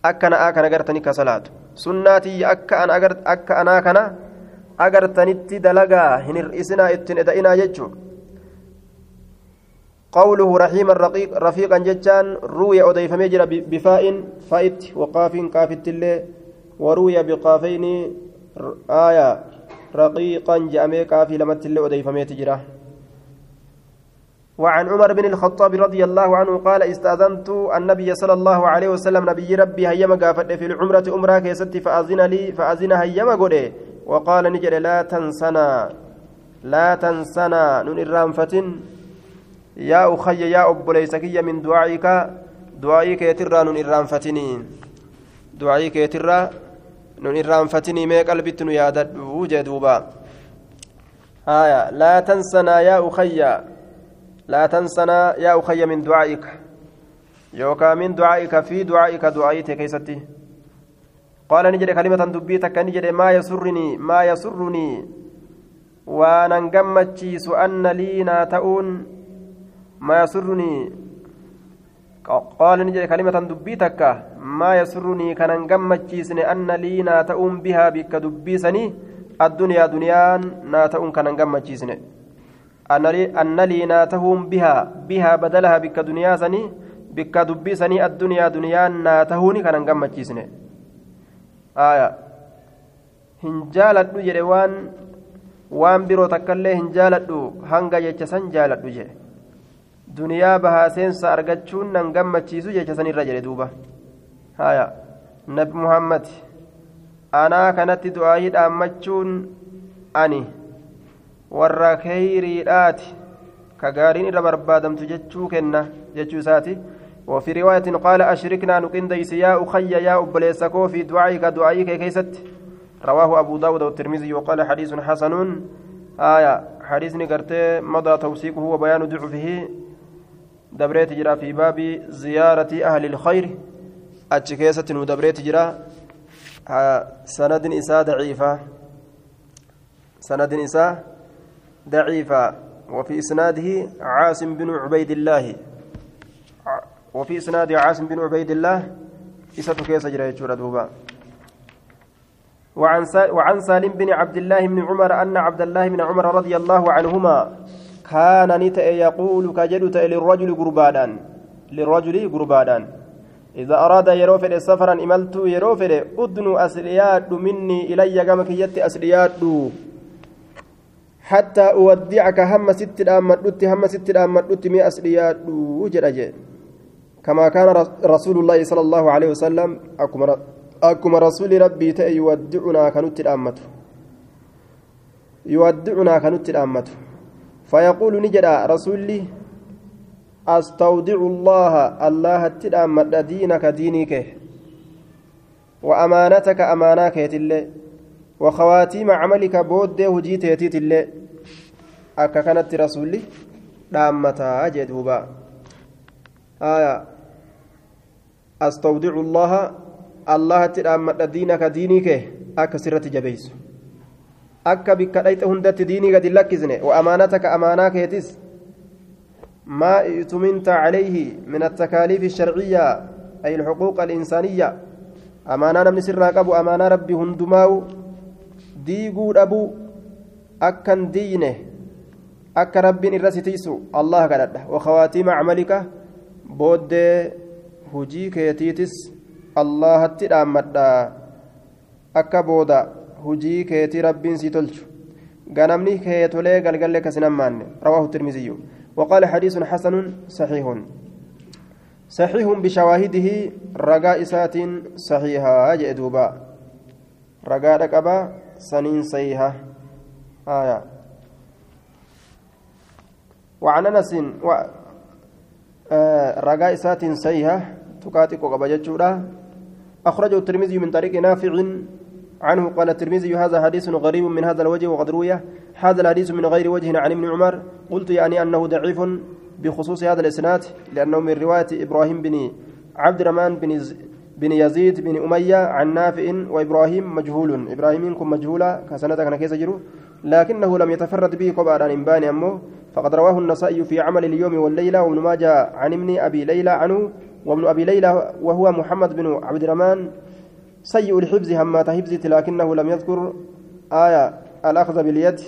أكنا أكنا قرتني كصلاة. سناتي أك أنا أك أنا كنا agartanitti dalagaa hin hir'isinaa ittiin eda'inaa jechuun رفيقا جتان روي أضيف مجرى بفاء فائت وقاف كافت الله وروي بقافين آية رقيقا جامع كافي لمت الله أضيف مجرى وعن عمر بن الخطاب رضي الله عنه قال استأذنت النبي صلى الله عليه وسلم نبي ربي هيما قافت في العمرة أمرا كيست فأذن لي فأذن هيما قولي وقال نجد لا تنسنا لا تنسنا نن الرانفة يا أخي يا أبو ليسكي من دعائك دعائك يترى نن الرانفتني دعائك يترى نن الرانفتني ما قلبت يادد وجدوبا آية لا تنسنا يا أخي. لا تنسنا يا أخي من دعائك. يوكا من دعائك في دعائك دعائتك كيستي. قال نجد كلمة دبيتك نجد ما يسرني ما يسرني. وأنا نقمتشيس أن لي ناتؤون ما يسرني. قال نجد كلمة دبيتك ما يسرني. كان نقمتشيسن أن لي ناتؤون بها بك دبيسني الدنيا دنيان ناتؤون كان نقمتشيسن أن لي ناتهم بها بها بدلها بك دنيا سني بك دبيسني الدنيا دنيان ناتهوني كان نقمتشيسن aya hin jaaladhu jedhe waan waan biroo takkaillee hin jaaladhu hanga jecha san jaaladhu jedhe duniyaa bahaa seensa argachuun nan gammachiisu jecha san irra jedhe duuba haya nabi muhammad anaa kanatti du'aayii dhaammachuun ani warra keyriidhaati كغارين إرى بربادم تجتشو كنا جتشو ساتي وفي رواية قال أشركنا نقين ديس يا أخي يا أبليسكو في دعائك دعائك كيست رواه أبو داود والترمذي وقال حديث حسن آية حديث نقرته مضى توثيقه وبيان ضعفه دبريت جرا في باب زيارة أهل الخير أتشكيسة ودبريت جرا سند إساء ضعيفة سند إساء ضعيفة. وفي إسناده عاصم بن عبيد الله. وفي إسناد عاصم بن عبيد الله. إساء كيس دوبا وعن وعن سالم بن عبد الله بن عمر أن عبد الله بن عمر رضي الله عنهما كان نتأ يقول كجدت للرجل قربانا. للرجل قربانا. إذا أراد يروفر سفرا إملت يروفر أدن أسرياد مني إلي قمك يت أسرياد حتى أودعك هم ست الأمدت هم ست الأمدت مي أسرياد وجرج كما كان رسول الله صلى الله عليه وسلم أكما رسول ربي تأي يودعنا كنت الأمته يودعنا كنت الأمته فيقول نجدا رسولي أستودع الله الله تدامد دينك دينك وأمانتك أماناك يتلي وخواتيم عملك بود هجيت يتيت اللي. أكا كانت رسولي دامتا جدوبا آية. أستودع الله. الله تدامد دينك دينك. أكا akka bikka dhayxe hundatti diinii gadi lakkisne وأمانتك أمانا كيتس ما ائتمنت عليه من التكاليف الشرعية. أي الحقوق الإنسانية. أمانة من سر أبو أمانة ربي هندماو. ديقود أبو أكن دينه أك ربي الرسيتيسو الله قد وخواتيم عملك بود هجي كيتيتس الله تدامد أك بودا hujii keetii rabbiin sii tolchu. Ganamni kee tolee galgalle kasin ammaanne rawaahu tirmiziyyu وقال حديث حسن صحيح صحيح بشواهده رجاء سات صحيحة جئدوبا رجاء ركبا سنين صحيحة. آية. وعن أنس و... آه رجاء سات صحيحة. تكاتك وقبجتشورا أخرجه الترمذي من طريق نافع عنه. قال الترمذي هذا حديث غريب من هذا الوجه وقد روي. هذا الحديث من غير وجه عن ابن عمر. قلت يعني أنه ضعيف بخصوص هذا الإسناد لأنه من رواية إبراهيم بن عبد الرحمن بن بن يزيد بن أمية عن نافع وإبراهيم مجهول. إبراهيم كن مجهولا كسنة كان كيس لكنه لم يتفرد به قبل عن إنبان أمه. فقد رواه النسائي في عمل اليوم والليلة وابن ماجه عن ابن أبي ليلى عنه وابن أبي ليلى وهو محمد بن عبد الرحمن. سيء الحفظ همات حفظت لكنه لم يذكر آية الأخذ باليد.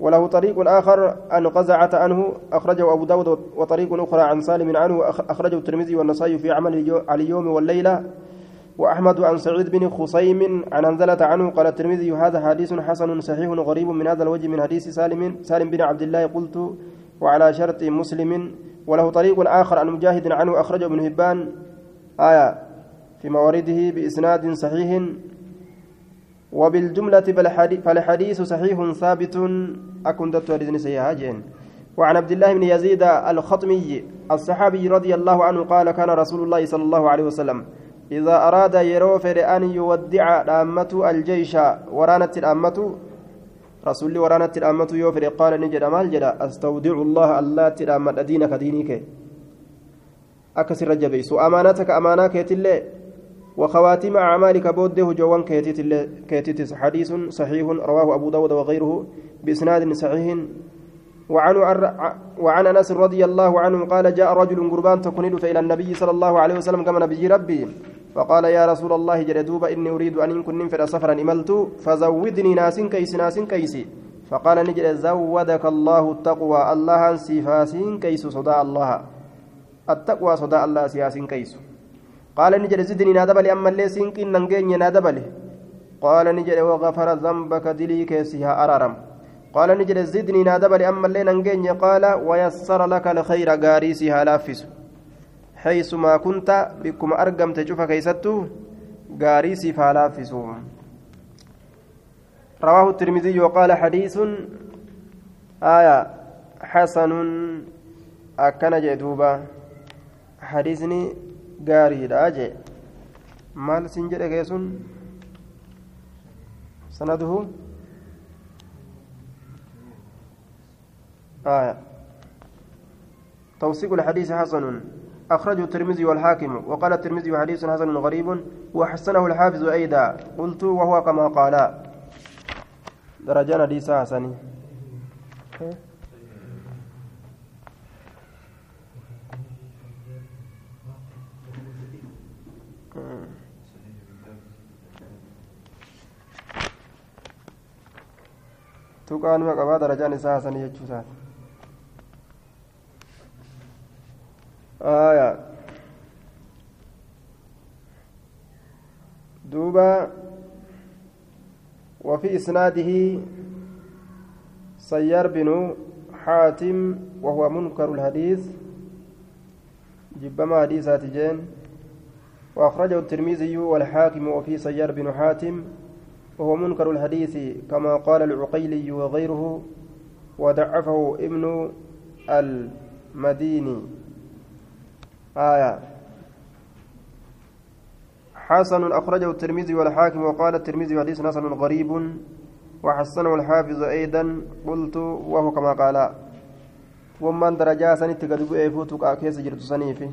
وله طريق آخر أن قزعة عنه أخرجه أبو داود وطريق أخرى عن سالم عنه أخرجه الترمذي والنصائي في عمل اليوم والليلة وأحمد عن سعيد بن خصيم عن أنزلة عنه قال الترمذي هذا حديث حسن صحيح غريب من هذا الوجه من حديث سالم سالم بن عبد الله قلت وعلى شرط مسلم وله طريق آخر عن مجاهد عنه أخرجه ابن هبان آية في موارده بإسناد صحيح وبالجملة فالحديث صحيح ثابت. أكن دكتور سيهاجين وعن عبد الله بن يزيد الخطمي الصحابي رضي الله عنه قال كان رسول الله صلى الله عليه وسلم إذا أراد يروفر أن يودع الأمة الجيش ورانت الأمة رسول ورانت الأمة يوفر. قال نجد مال جدا أستودع الله الله تلامة دينك دينك أكسر جبيس وأمانتك أماناك يتلي. وخواتم أعمالك بوده جوان كيتيتس حديث صحيح رواه أبو داود وغيره بإسناد صحيح. وعن وعن أنس رضي الله عنه قال جاء رجل قربان تكون إلى النبي صلى الله عليه وسلم كما نبي ربي فقال يا رسول الله جلدوب إني أريد أن كن ننفر سفرا إملت فزودني ناس كيس ناس كيس. فقال نجد زودك الله التقوى. الله سفاسين كيس صدى الله. التقوى صدى الله سياسين كيس. قال نجد زدني نادبل أما اللي سينكين ننجيني نادبل قال نجد وغفر ذنبك دلي كيسها أرارم. قال نجد زدني نادبل أما اللي ننجيني قال ويسر لك الخير قاريسها لافس حيث ما كنت بكم أرقم تشوف كيستو قاريسي فلافس رواه الترمذي وقال حديث آية حسن أكن جدوبا حديثني غاري راجع مال سنجر كيسون سنده آية توثيق الحديث حسن أخرجه الترمذي والحاكم وقال الترمذي حديث حسن غريب وحسنه الحافظ أيضا قلت وهو كما قال درجان حديث حسن tuqaanuma qabaa darajaan isaa hasanii jechuu isaati وفي إسناده سيار بن حاتم وهو منكر الحديث جبما حديثات جين وأخرجه الترمذي والحاكم وفي سيار بن حاتم وهو منكر الحديث كما قال العقيلي وغيره وضعفه ابن المديني. آية. حسن أخرجه الترمذي والحاكم وقال الترمذي حديث حسن غريب وحسنه الحافظ أيضا. قلت وهو كما قال. ومن درجة سنة قد بؤي فوتك كيس جرت سنيفي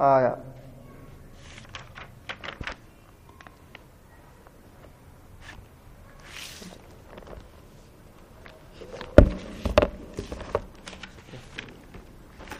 آية.